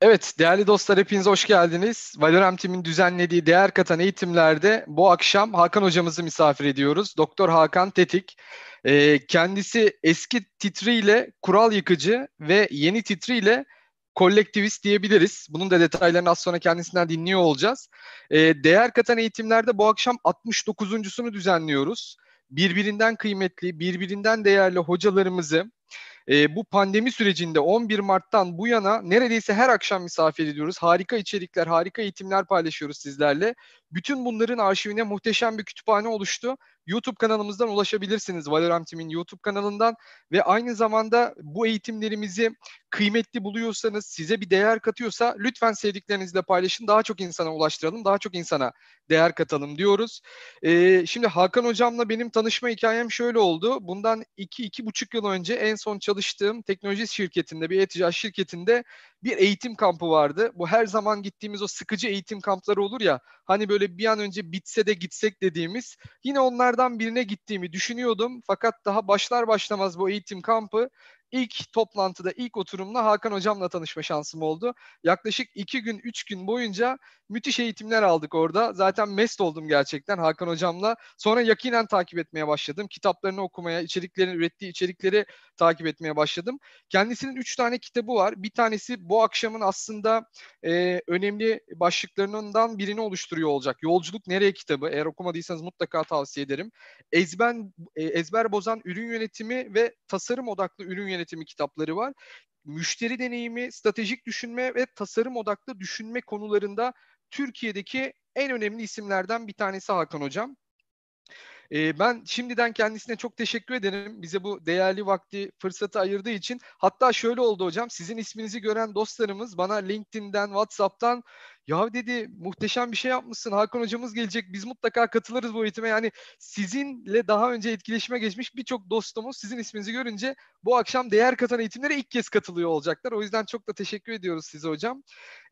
Evet, değerli dostlar hepiniz hoş geldiniz. Valorem Team'in düzenlediği değer katan eğitimlerde bu akşam Hakan hocamızı misafir ediyoruz. Doktor Hakan Tetik. Ee, kendisi eski titriyle kural yıkıcı ve yeni titriyle kolektivist diyebiliriz. Bunun da detaylarını az sonra kendisinden dinliyor olacağız. Ee, değer katan eğitimlerde bu akşam 69.sunu düzenliyoruz. Birbirinden kıymetli, birbirinden değerli hocalarımızı e, bu pandemi sürecinde 11 Mart'tan bu yana neredeyse her akşam misafir ediyoruz. Harika içerikler, harika eğitimler paylaşıyoruz sizlerle. Bütün bunların arşivine muhteşem bir kütüphane oluştu. YouTube kanalımızdan ulaşabilirsiniz Valorant Team'in YouTube kanalından ve aynı zamanda bu eğitimlerimizi kıymetli buluyorsanız, size bir değer katıyorsa lütfen sevdiklerinizle paylaşın. Daha çok insana ulaştıralım, daha çok insana değer katalım diyoruz. Ee, şimdi Hakan Hocam'la benim tanışma hikayem şöyle oldu. Bundan iki, iki buçuk yıl önce en son çalıştığım teknoloji şirketinde, bir e-ticaret şirketinde bir eğitim kampı vardı. Bu her zaman gittiğimiz o sıkıcı eğitim kampları olur ya, hani böyle bir an önce bitse de gitsek dediğimiz. Yine onlardan birine gittiğimi düşünüyordum. Fakat daha başlar başlamaz bu eğitim kampı ilk toplantıda, ilk oturumda Hakan Hocam'la tanışma şansım oldu. Yaklaşık iki gün, üç gün boyunca müthiş eğitimler aldık orada. Zaten mest oldum gerçekten Hakan Hocam'la. Sonra yakinen takip etmeye başladım. Kitaplarını okumaya, içeriklerini, ürettiği içerikleri takip etmeye başladım. Kendisinin üç tane kitabı var. Bir tanesi bu akşamın aslında e, önemli başlıklarından birini oluşturuyor olacak. Yolculuk Nereye kitabı. Eğer okumadıysanız mutlaka tavsiye ederim. Ezber, e, ezber bozan ürün yönetimi ve tasarım odaklı ürün yönetimi kitapları var müşteri deneyimi, stratejik düşünme ve tasarım odaklı düşünme konularında Türkiye'deki en önemli isimlerden bir tanesi Hakan Hocam. Ee, ben şimdiden kendisine çok teşekkür ederim. Bize bu değerli vakti, fırsatı ayırdığı için. Hatta şöyle oldu hocam. Sizin isminizi gören dostlarımız bana LinkedIn'den, WhatsApp'tan ya dedi muhteşem bir şey yapmışsın. Hakan hocamız gelecek. Biz mutlaka katılırız bu eğitime. Yani sizinle daha önce etkileşime geçmiş birçok dostumuz sizin isminizi görünce bu akşam değer katan eğitimlere ilk kez katılıyor olacaklar. O yüzden çok da teşekkür ediyoruz size hocam.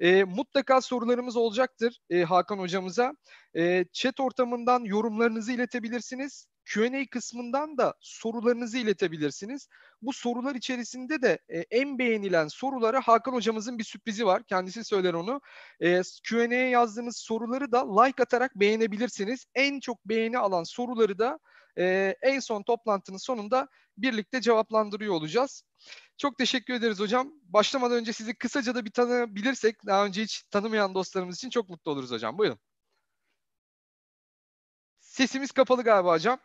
E, mutlaka sorularımız olacaktır e, Hakan hocamıza. E, chat ortamından yorumlarınızı iletebilirsiniz. Q&A kısmından da sorularınızı iletebilirsiniz. Bu sorular içerisinde de e, en beğenilen sorulara Hakan hocamızın bir sürprizi var. Kendisi söyler onu. E, Q&A'ya yazdığınız soruları da like atarak beğenebilirsiniz. En çok beğeni alan soruları da e, en son toplantının sonunda birlikte cevaplandırıyor olacağız. Çok teşekkür ederiz hocam. Başlamadan önce sizi kısaca da bir tanıyabilirsek daha önce hiç tanımayan dostlarımız için çok mutlu oluruz hocam. Buyurun. Sesimiz kapalı galiba hocam.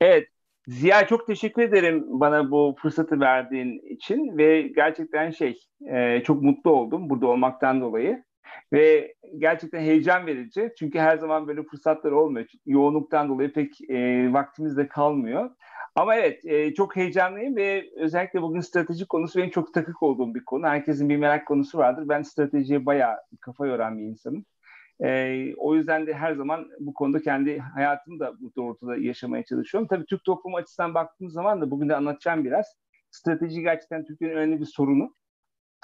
Evet, Ziya çok teşekkür ederim bana bu fırsatı verdiğin için ve gerçekten şey e, çok mutlu oldum burada olmaktan dolayı. Ve gerçekten heyecan verici. Çünkü her zaman böyle fırsatlar olmuyor. Yoğunluktan dolayı pek e, vaktimiz de kalmıyor. Ama evet e, çok heyecanlıyım ve özellikle bugün strateji konusu benim çok takık olduğum bir konu. Herkesin bir merak konusu vardır. Ben stratejiye bayağı kafa yoran bir insanım e, o yüzden de her zaman bu konuda kendi hayatımı da bu doğrultuda yaşamaya çalışıyorum. Tabii Türk toplumu açısından baktığımız zaman da bugün de anlatacağım biraz. Strateji gerçekten Türkiye'nin önemli bir sorunu.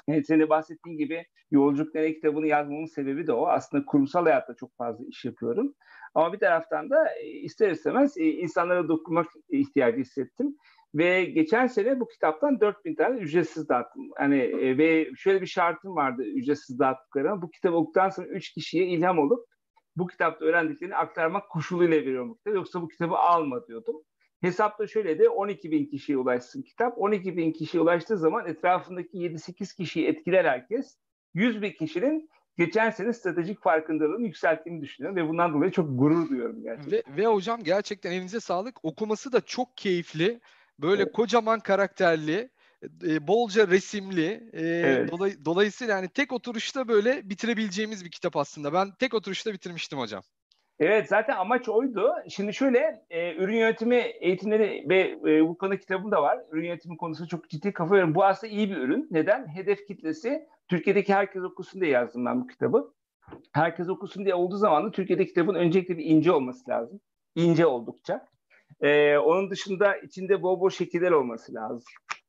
Evet, senin de bahsettiğin gibi Yolculuk Nereye kitabını yazmamın sebebi de o. Aslında kurumsal hayatta çok fazla iş yapıyorum. Ama bir taraftan da e, ister istemez e, insanlara dokunmak ihtiyacı hissettim. Ve geçen sene bu kitaptan 4000 tane ücretsiz dağıttım. Hani e, ve şöyle bir şartım vardı ücretsiz dağıttıklarıma. Bu kitabı okuduktan sonra 3 kişiye ilham olup bu kitapta öğrendiklerini aktarmak koşuluyla veriyorum bu kitabı. Yoksa bu kitabı alma diyordum. Hesapta şöyle de 12 bin kişiye ulaşsın kitap. 12 bin kişiye ulaştığı zaman etrafındaki 7-8 kişiyi etkiler herkes. 100 bin kişinin geçen sene stratejik farkındalığını yükselttiğini düşünüyorum ve bundan dolayı çok gurur duyuyorum gerçekten. Ve, ve hocam gerçekten elinize sağlık. Okuması da çok keyifli. Böyle evet. kocaman karakterli, e, bolca resimli. E, evet. dolay, dolayısıyla yani tek oturuşta böyle bitirebileceğimiz bir kitap aslında. Ben tek oturuşta bitirmiştim hocam. Evet zaten amaç oydu. Şimdi şöyle e, ürün yönetimi eğitimleri ve e, bu konu kitabım da var. Ürün yönetimi konusu çok ciddi kafa veriyorum. Bu aslında iyi bir ürün. Neden? Hedef kitlesi Türkiye'deki herkes okusun diye yazdım ben bu kitabı. Herkes okusun diye olduğu zaman da Türkiye'deki kitabın öncelikle bir ince olması lazım. İnce oldukça. Ee, onun dışında içinde bol bol şekiller olması lazım.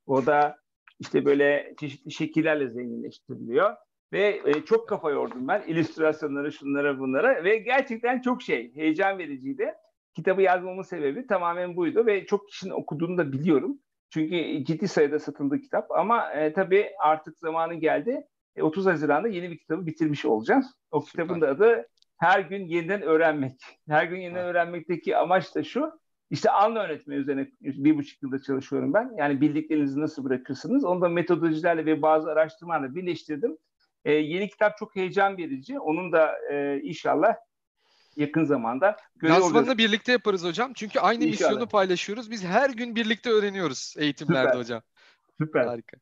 O da işte böyle çeşitli şekillerle zenginleştiriliyor. Ve e, çok kafa yordum ben illüstrasyonlara, şunlara, bunlara ve gerçekten çok şey, heyecan vericiydi. Kitabı yazmamın sebebi tamamen buydu ve çok kişinin okuduğunu da biliyorum. Çünkü ciddi sayıda satıldı kitap ama e, tabii artık zamanı geldi. E, 30 Haziran'da yeni bir kitabı bitirmiş olacağız. O Süper. kitabın da adı Her Gün Yeniden Öğrenmek. Her gün yeniden evet. öğrenmekteki amaç da şu. İşte anla öğretme üzerine bir buçuk yılda çalışıyorum ben. Yani bildiklerinizi nasıl bırakırsınız? Onu da metodolojilerle ve bazı araştırmalarla birleştirdim. E, yeni kitap çok heyecan verici. Onun da e, inşallah yakın zamanda Lansmanını birlikte yaparız hocam. Çünkü aynı İnşallah. misyonu paylaşıyoruz. Biz her gün birlikte öğreniyoruz eğitimlerde Süper. hocam. Süper. Harika.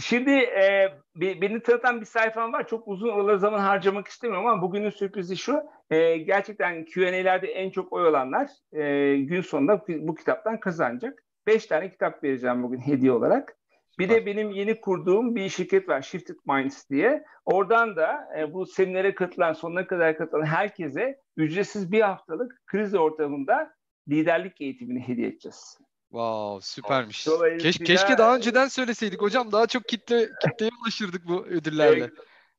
Şimdi e, beni tanıtan bir sayfam var. Çok uzun oraları zaman harcamak istemiyorum ama bugünün sürprizi şu. E, gerçekten Q&A'lerde en çok oy alanlar e, gün sonunda bu kitaptan kazanacak. Beş tane kitap vereceğim bugün hediye olarak. Bir de benim yeni kurduğum bir şirket var Shifted Minds diye. Oradan da e, bu seminere katılan, sonuna kadar katılan herkese ücretsiz bir haftalık kriz ortamında liderlik eğitimini hediye edeceğiz. Wow, süpermiş. Keş, keşke daha önceden söyleseydik hocam. Daha çok kitle kitleye ulaşırdık bu ödüllerle.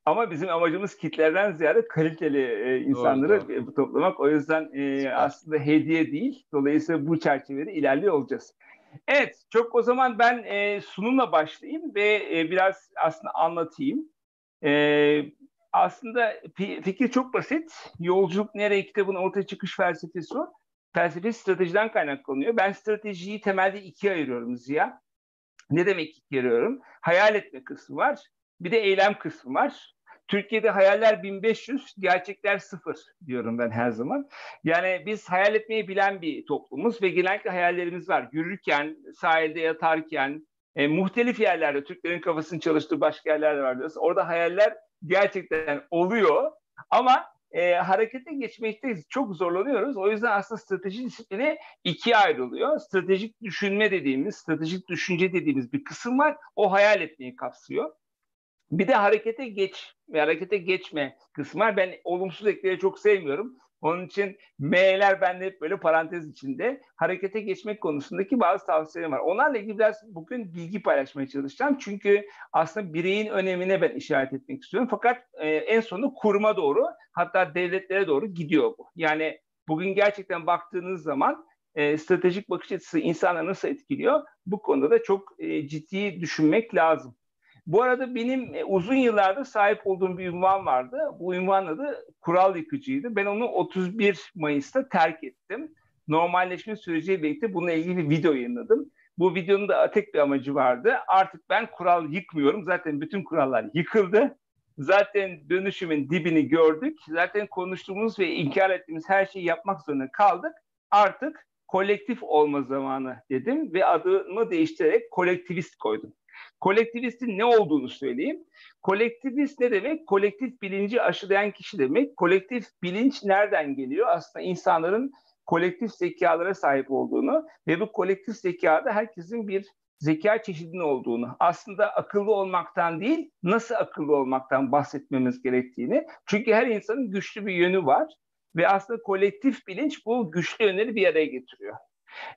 Ama bizim amacımız kitlerden ziyade kaliteli e, insanları doğru, doğru. toplamak. O yüzden e, aslında hediye değil. Dolayısıyla bu çerçevede ilerliyor olacağız. Evet, çok o zaman ben e, sunumla başlayayım ve e, biraz aslında anlatayım. E, aslında fikir çok basit. Yolculuk Nereye kitabın ortaya çıkış felsefesi o. Felsefe stratejiden kaynaklanıyor. Ben stratejiyi temelde ikiye ayırıyorum Ziya. Ne demek ikiye ayırıyorum? Hayal etme kısmı var. Bir de eylem kısmı var. Türkiye'de hayaller 1500, gerçekler sıfır diyorum ben her zaman. Yani biz hayal etmeyi bilen bir toplumuz ve genellikle hayallerimiz var. Yürürken, sahilde yatarken, e, muhtelif yerlerde Türklerin kafasını çalıştığı başka yerler var diyoruz. Orada hayaller gerçekten oluyor ama e, harekete geçmekte çok zorlanıyoruz. O yüzden aslında strateji disiplini ikiye ayrılıyor. Stratejik düşünme dediğimiz, stratejik düşünce dediğimiz bir kısım var. O hayal etmeyi kapsıyor. Bir de harekete geç ve harekete geçme kısmı var. Ben olumsuz ekleri çok sevmiyorum. Onun için M'ler bende hep böyle parantez içinde. Harekete geçmek konusundaki bazı tavsiyelerim var. Onlarla ilgili biraz bugün bilgi paylaşmaya çalışacağım. Çünkü aslında bireyin önemine ben işaret etmek istiyorum. Fakat e, en sonu kuruma doğru hatta devletlere doğru gidiyor bu. Yani bugün gerçekten baktığınız zaman e, stratejik bakış açısı insanları nasıl etkiliyor? Bu konuda da çok e, ciddi düşünmek lazım. Bu arada benim e, uzun yıllardır sahip olduğum bir ünvan vardı. Bu ünvan adı kural yıkıcıydı. Ben onu 31 Mayıs'ta terk ettim. Normalleşme süreciyle birlikte bununla ilgili bir video yayınladım. Bu videonun da tek bir amacı vardı. Artık ben kural yıkmıyorum. Zaten bütün kurallar yıkıldı. Zaten dönüşümün dibini gördük. Zaten konuştuğumuz ve inkar ettiğimiz her şeyi yapmak zorunda kaldık. Artık kolektif olma zamanı dedim ve adımı değiştirerek kolektivist koydum. Kolektivistin ne olduğunu söyleyeyim. Kolektivist ne demek? Kolektif bilinci aşılayan kişi demek. Kolektif bilinç nereden geliyor? Aslında insanların kolektif zekalara sahip olduğunu ve bu kolektif zekada herkesin bir zeka çeşidinin olduğunu, aslında akıllı olmaktan değil, nasıl akıllı olmaktan bahsetmemiz gerektiğini. Çünkü her insanın güçlü bir yönü var ve aslında kolektif bilinç bu güçlü yönleri bir araya getiriyor.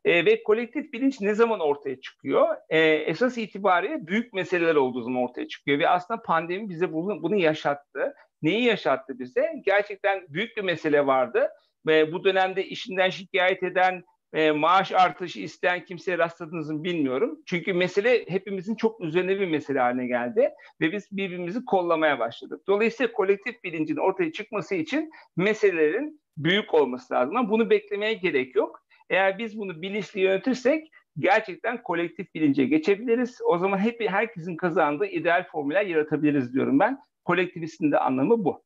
E, ve kolektif bilinç ne zaman ortaya çıkıyor? E, esas itibariyle büyük meseleler olduğu zaman ortaya çıkıyor. Ve aslında pandemi bize bunu, bunu yaşattı. Neyi yaşattı bize? Gerçekten büyük bir mesele vardı. Ve bu dönemde işinden şikayet eden, e, maaş artışı isteyen kimseye rastladığınızı mı bilmiyorum. Çünkü mesele hepimizin çok üzerine bir mesele haline geldi ve biz birbirimizi kollamaya başladık. Dolayısıyla kolektif bilincin ortaya çıkması için meselelerin büyük olması lazım. Ama bunu beklemeye gerek yok. Eğer biz bunu bilinçli yönetirsek gerçekten kolektif bilince geçebiliriz. O zaman hep herkesin kazandığı ideal formüller yaratabiliriz diyorum ben. Kolektivistin de anlamı bu.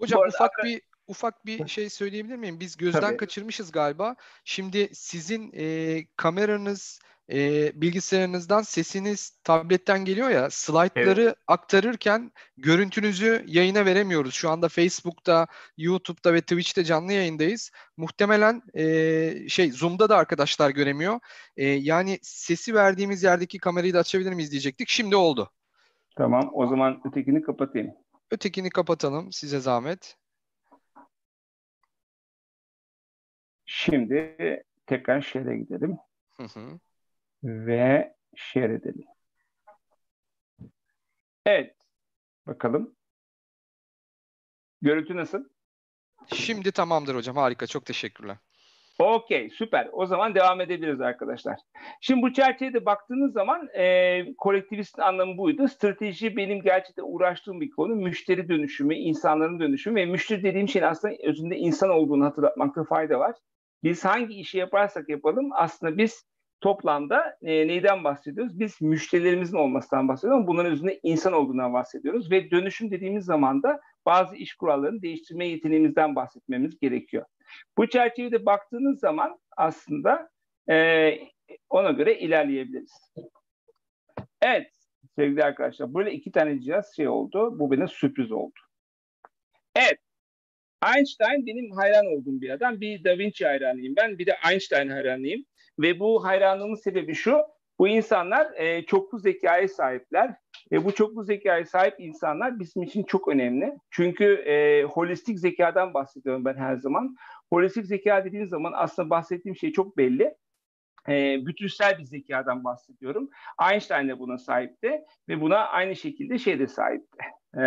Hocam bu ufak bir ufak bir şey söyleyebilir miyim? Biz gözden Tabii. kaçırmışız galiba. Şimdi sizin e, kameranız e, bilgisayarınızdan sesiniz tabletten geliyor ya slaytları evet. aktarırken görüntünüzü yayına veremiyoruz. Şu anda Facebook'ta, YouTube'da ve Twitch'te canlı yayındayız. Muhtemelen e, şey Zoom'da da arkadaşlar göremiyor. E, yani sesi verdiğimiz yerdeki kamerayı da açabilir miyiz diyecektik. Şimdi oldu. Tamam o zaman ötekini kapatayım. Ötekini kapatalım size zahmet. Şimdi tekrar şeye gidelim. Hı hı ve share edelim. Evet. Bakalım. Görüntü nasıl? Şimdi tamamdır hocam. Harika. Çok teşekkürler. Okey süper. O zaman devam edebiliriz arkadaşlar. Şimdi bu çerçevede baktığınız zaman e, kolektivistin anlamı buydu. Strateji benim gerçekten uğraştığım bir konu. Müşteri dönüşümü, insanların dönüşümü ve müşteri dediğim şeyin aslında özünde insan olduğunu hatırlatmakta fayda var. Biz hangi işi yaparsak yapalım aslında biz toplamda e, neyden bahsediyoruz? Biz müşterilerimizin olmasından bahsediyoruz ama bunların üzerinde insan olduğundan bahsediyoruz ve dönüşüm dediğimiz zaman da bazı iş kurallarını değiştirme yeteneğimizden bahsetmemiz gerekiyor. Bu çerçevede baktığınız zaman aslında e, ona göre ilerleyebiliriz. Evet sevgili arkadaşlar böyle iki tane cihaz şey oldu. Bu bana sürpriz oldu. Evet Einstein benim hayran olduğum bir adam. Bir Da Vinci hayranıyım ben. Bir de Einstein hayranıyım. Ve bu hayranlığımın sebebi şu. Bu insanlar e, çoklu zekaya sahipler. Ve bu çoklu zekaya sahip insanlar bizim için çok önemli. Çünkü e, holistik zekadan bahsediyorum ben her zaman. Holistik zeka dediğim zaman aslında bahsettiğim şey çok belli. E, bütünsel bir zekadan bahsediyorum. Einstein de buna sahipti ve buna aynı şekilde şey de sahipti. E,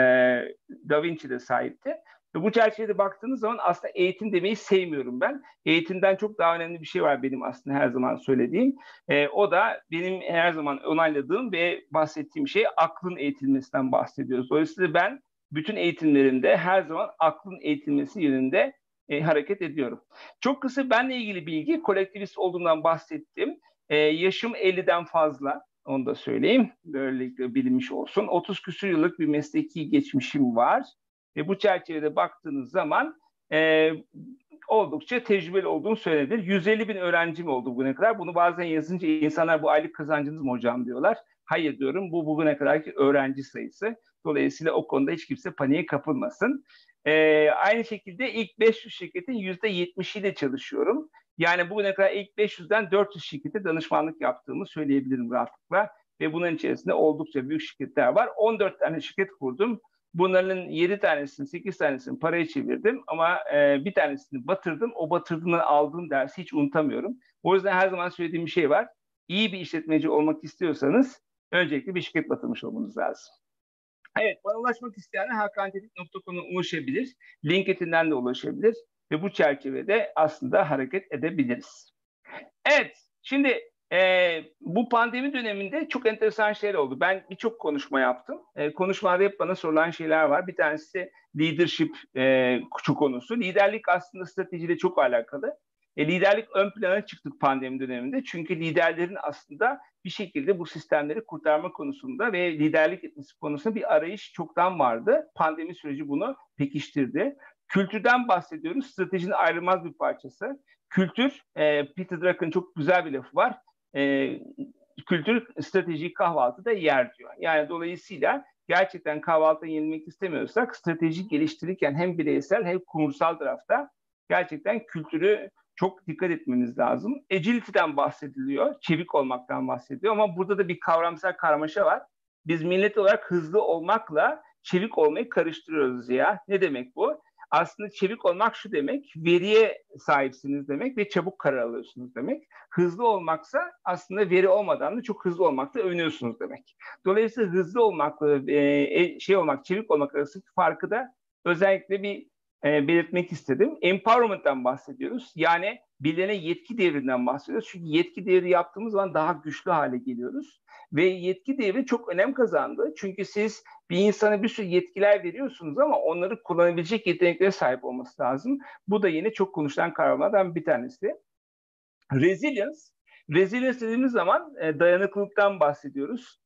da Vinci de sahipti. Ve bu çerçevede baktığınız zaman aslında eğitim demeyi sevmiyorum ben. Eğitimden çok daha önemli bir şey var benim aslında her zaman söylediğim. E, o da benim her zaman onayladığım ve bahsettiğim şey aklın eğitilmesinden bahsediyoruz. Dolayısıyla ben bütün eğitimlerimde her zaman aklın eğitilmesi yönünde e, hareket ediyorum. Çok kısa benle ilgili bilgi, kolektivist olduğumdan bahsettim. E, yaşım 50'den fazla, onu da söyleyeyim. Böylelikle bilinmiş olsun. 30 küsur yıllık bir mesleki geçmişim var. Ve bu çerçevede baktığınız zaman e, oldukça tecrübeli olduğunu söylenebilir. 150 bin öğrencim oldu bugüne kadar. Bunu bazen yazınca insanlar bu aylık kazancınız mı hocam diyorlar. Hayır diyorum bu bugüne kadarki öğrenci sayısı. Dolayısıyla o konuda hiç kimse paniğe kapılmasın. Ee, aynı şekilde ilk 500 şirketin %70'iyle çalışıyorum. Yani bugüne kadar ilk 500'den 400 şirkete danışmanlık yaptığımı söyleyebilirim rahatlıkla. Ve bunun içerisinde oldukça büyük şirketler var. 14 tane şirket kurdum. Bunların 7 tanesini, 8 tanesini paraya çevirdim ama e, bir tanesini batırdım. O batırdığımdan aldığım dersi hiç unutamıyorum. O yüzden her zaman söylediğim bir şey var. İyi bir işletmeci olmak istiyorsanız öncelikle bir şirket batırmış olmanız lazım. Evet, bana ulaşmak isteyenler hakantetik.com'a ulaşabilir. LinkedIn'den de ulaşabilir. Ve bu çerçevede aslında hareket edebiliriz. Evet, şimdi e, bu pandemi döneminde çok enteresan şeyler oldu. Ben birçok konuşma yaptım. E, konuşmalarda hep bana sorulan şeyler var. Bir tanesi leadership e, konusu. Liderlik aslında stratejiyle çok alakalı. E, liderlik ön plana çıktık pandemi döneminde. Çünkü liderlerin aslında bir şekilde bu sistemleri kurtarma konusunda ve liderlik etmesi konusunda bir arayış çoktan vardı. Pandemi süreci bunu pekiştirdi. Kültürden bahsediyoruz. Stratejinin ayrılmaz bir parçası. Kültür, e, Peter Drucker'ın çok güzel bir lafı var. E, kültür stratejik kahvaltıda yer diyor. Yani dolayısıyla gerçekten kahvaltı yenilmek istemiyorsak stratejik geliştirirken hem bireysel hem kurumsal tarafta gerçekten kültürü çok dikkat etmeniz lazım. Agility'den bahsediliyor, çevik olmaktan bahsediyor ama burada da bir kavramsal karmaşa var. Biz millet olarak hızlı olmakla çevik olmayı karıştırıyoruz ya. Ne demek bu? Aslında çevik olmak şu demek, veriye sahipsiniz demek ve çabuk karar alıyorsunuz demek. Hızlı olmaksa aslında veri olmadan da çok hızlı olmakla övünüyorsunuz demek. Dolayısıyla hızlı olmakla e, şey olmak, çevik olmak arasındaki farkı da özellikle bir e, belirtmek istedim. Empowerment'tan bahsediyoruz. Yani bilene yetki devrinden bahsediyoruz. Çünkü yetki devri yaptığımız zaman daha güçlü hale geliyoruz. Ve yetki devri çok önem kazandı. Çünkü siz bir insana bir sürü yetkiler veriyorsunuz ama onları kullanabilecek yeteneklere sahip olması lazım. Bu da yine çok konuşulan kavramlardan bir tanesi. Resilience. Resilience dediğimiz zaman e, dayanıklılıktan bahsediyoruz.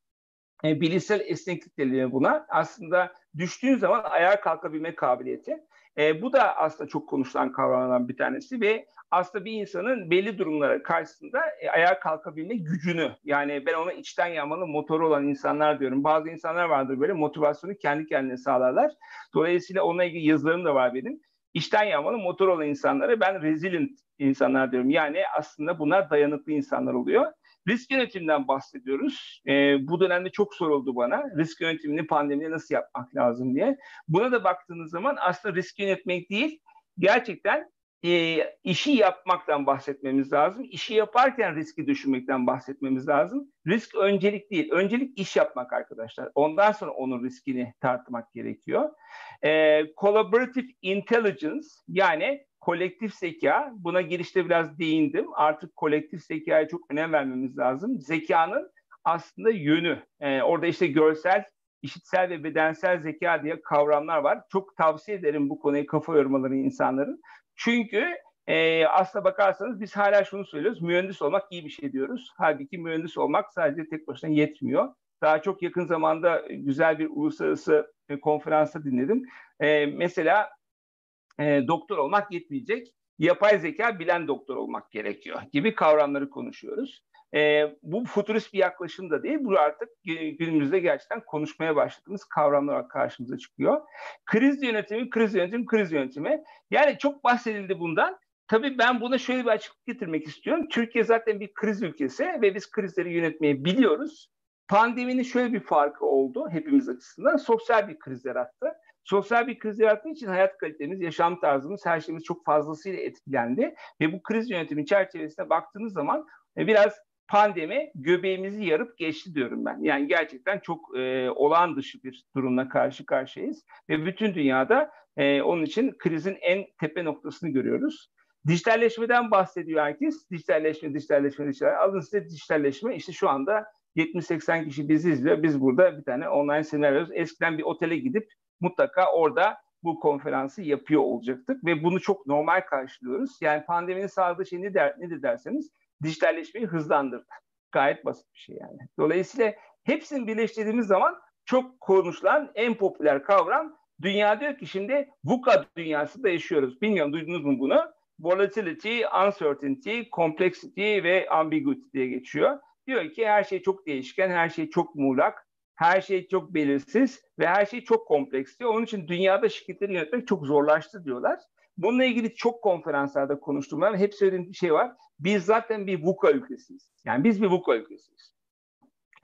E, bilişsel esneklik deniyor buna. Aslında düştüğün zaman ayağa kalkabilme kabiliyeti. E, bu da aslında çok konuşulan kavramlardan bir tanesi ve aslında bir insanın belli durumlara karşısında e, ayağa kalkabilme gücünü yani ben ona içten yanmalı motoru olan insanlar diyorum. Bazı insanlar vardır böyle motivasyonu kendi kendine sağlarlar. Dolayısıyla onunla ilgili yazılarım da var benim. İçten yanmalı motor olan insanlara ben resilient insanlar diyorum. Yani aslında bunlar dayanıklı insanlar oluyor. Risk yönetiminden bahsediyoruz. E, bu dönemde çok soruldu bana. Risk yönetimini pandemide nasıl yapmak lazım diye. Buna da baktığınız zaman aslında risk yönetmek değil, gerçekten e, işi yapmaktan bahsetmemiz lazım. İşi yaparken riski düşünmekten bahsetmemiz lazım. Risk öncelik değil. Öncelik iş yapmak arkadaşlar. Ondan sonra onun riskini tartmak gerekiyor. E, collaborative intelligence yani kolektif zeka. Buna girişte biraz değindim. Artık kolektif zekaya çok önem vermemiz lazım. Zekanın aslında yönü. E, orada işte görsel, işitsel ve bedensel zeka diye kavramlar var. Çok tavsiye ederim bu konuyu kafa yormaları insanların. Çünkü e, aslına bakarsanız biz hala şunu söylüyoruz. Mühendis olmak iyi bir şey diyoruz. Halbuki mühendis olmak sadece tek başına yetmiyor. Daha çok yakın zamanda güzel bir uluslararası e, konferansta dinledim. E, mesela e, doktor olmak yetmeyecek. Yapay zeka bilen doktor olmak gerekiyor gibi kavramları konuşuyoruz. E, bu futurist bir yaklaşım da değil. Bu artık günümüzde gerçekten konuşmaya başladığımız kavramlar karşımıza çıkıyor. Kriz yönetimi, kriz yönetimi, kriz yönetimi. Yani çok bahsedildi bundan. Tabii ben buna şöyle bir açıklık getirmek istiyorum. Türkiye zaten bir kriz ülkesi ve biz krizleri yönetmeyi biliyoruz. Pandeminin şöyle bir farkı oldu hepimiz açısından. Sosyal bir kriz yarattı. Sosyal bir kriz yarattığı için hayat kalitemiz, yaşam tarzımız, her şeyimiz çok fazlasıyla etkilendi. Ve bu kriz yönetimi çerçevesine baktığınız zaman e, biraz pandemi göbeğimizi yarıp geçti diyorum ben. Yani gerçekten çok e, olağan dışı bir durumla karşı karşıyayız. Ve bütün dünyada e, onun için krizin en tepe noktasını görüyoruz. Dijitalleşmeden bahsediyor herkes. Dijitalleşme, dijitalleşme, dijitalleşme. Alın size dijitalleşme. İşte şu anda 70-80 kişi bizi izliyor. Biz burada bir tane online seminer veriyoruz. Eskiden bir otele gidip mutlaka orada bu konferansı yapıyor olacaktık ve bunu çok normal karşılıyoruz. Yani pandeminin sağladığı şey ne der, nedir derseniz dijitalleşmeyi hızlandırdı. Gayet basit bir şey yani. Dolayısıyla hepsini birleştirdiğimiz zaman çok konuşulan en popüler kavram dünya diyor ki şimdi VUCA dünyasında yaşıyoruz. Bilmiyorum duydunuz mu bunu? Volatility, Uncertainty, Complexity ve Ambiguity diye geçiyor. Diyor ki her şey çok değişken, her şey çok muğlak, her şey çok belirsiz ve her şey çok kompleks diyor. Onun için dünyada şirketleri yönetmek çok zorlaştı diyorlar. Bununla ilgili çok konferanslarda konuştum ben. Hep söylediğim bir şey var. Biz zaten bir VUCA ülkesiyiz. Yani biz bir VUCA ülkesiyiz.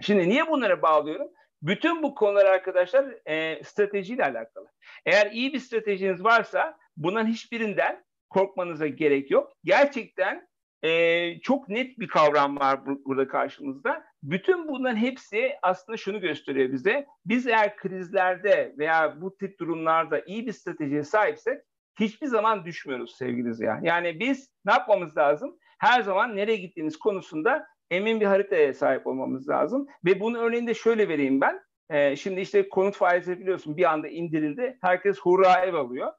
Şimdi niye bunlara bağlıyorum? Bütün bu konular arkadaşlar e, stratejiyle alakalı. Eğer iyi bir stratejiniz varsa bunların hiçbirinden korkmanıza gerek yok. Gerçekten e, çok net bir kavram var bu, burada karşımızda. Bütün bunların hepsi aslında şunu gösteriyor bize. Biz eğer krizlerde veya bu tip durumlarda iyi bir stratejiye sahipsek hiçbir zaman düşmüyoruz sevgili Ziya. Yani biz ne yapmamız lazım? Her zaman nereye gittiğimiz konusunda emin bir haritaya sahip olmamız lazım. Ve bunun örneğini de şöyle vereyim ben. Ee, şimdi işte konut faizi biliyorsun bir anda indirildi. Herkes hurra ev alıyor.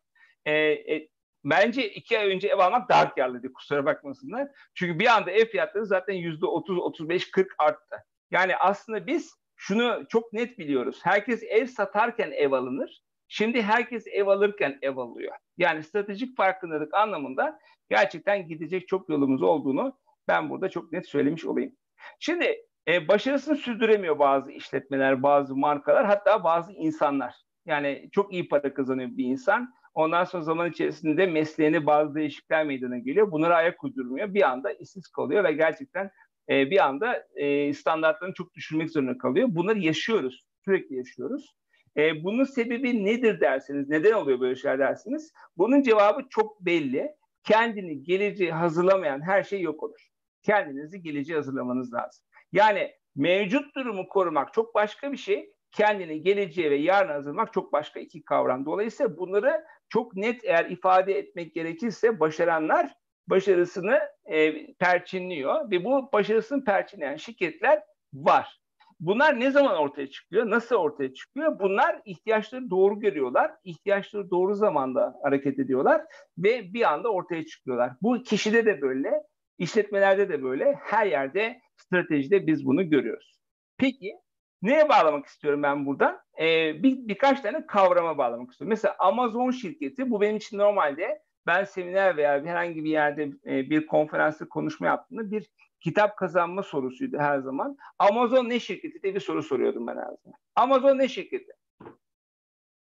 Ee, e, bence iki ay önce ev almak daha karlıydı kusura bakmasınlar. Çünkü bir anda ev fiyatları zaten yüzde otuz, otuz beş, kırk arttı. Yani aslında biz şunu çok net biliyoruz. Herkes ev satarken ev alınır. Şimdi herkes ev alırken ev alıyor. Yani stratejik farkındalık anlamında gerçekten gidecek çok yolumuz olduğunu ben burada çok net söylemiş olayım. Şimdi e, başarısını sürdüremiyor bazı işletmeler, bazı markalar, hatta bazı insanlar. Yani çok iyi para kazanıyor bir insan. Ondan sonra zaman içerisinde mesleğine bazı değişiklikler meydana geliyor. Bunlara ayak uydurmuyor. Bir anda işsiz kalıyor ve gerçekten e, bir anda e, standartlarını çok düşürmek zorunda kalıyor. Bunları yaşıyoruz. Sürekli yaşıyoruz. E, bunun sebebi nedir dersiniz? Neden oluyor böyle şeyler dersiniz? Bunun cevabı çok belli. Kendini geleceğe hazırlamayan her şey yok olur. Kendinizi geleceğe hazırlamanız lazım. Yani mevcut durumu korumak çok başka bir şey. Kendini geleceğe ve yarına hazırlamak çok başka iki kavram. Dolayısıyla bunları çok net eğer ifade etmek gerekirse başaranlar başarısını e, perçinliyor ve bu başarısını perçinleyen şirketler var. Bunlar ne zaman ortaya çıkıyor? Nasıl ortaya çıkıyor? Bunlar ihtiyaçları doğru görüyorlar. ihtiyaçları doğru zamanda hareket ediyorlar ve bir anda ortaya çıkıyorlar. Bu kişide de böyle, işletmelerde de böyle, her yerde stratejide biz bunu görüyoruz. Peki neye bağlamak istiyorum ben burada? Ee, bir, birkaç tane kavrama bağlamak istiyorum. Mesela Amazon şirketi, bu benim için normalde ben seminer veya herhangi bir yerde e, bir konferansta konuşma yaptığımda bir kitap kazanma sorusuydu her zaman. Amazon ne şirketi diye bir soru soruyordum ben her zaman. Amazon ne şirketi?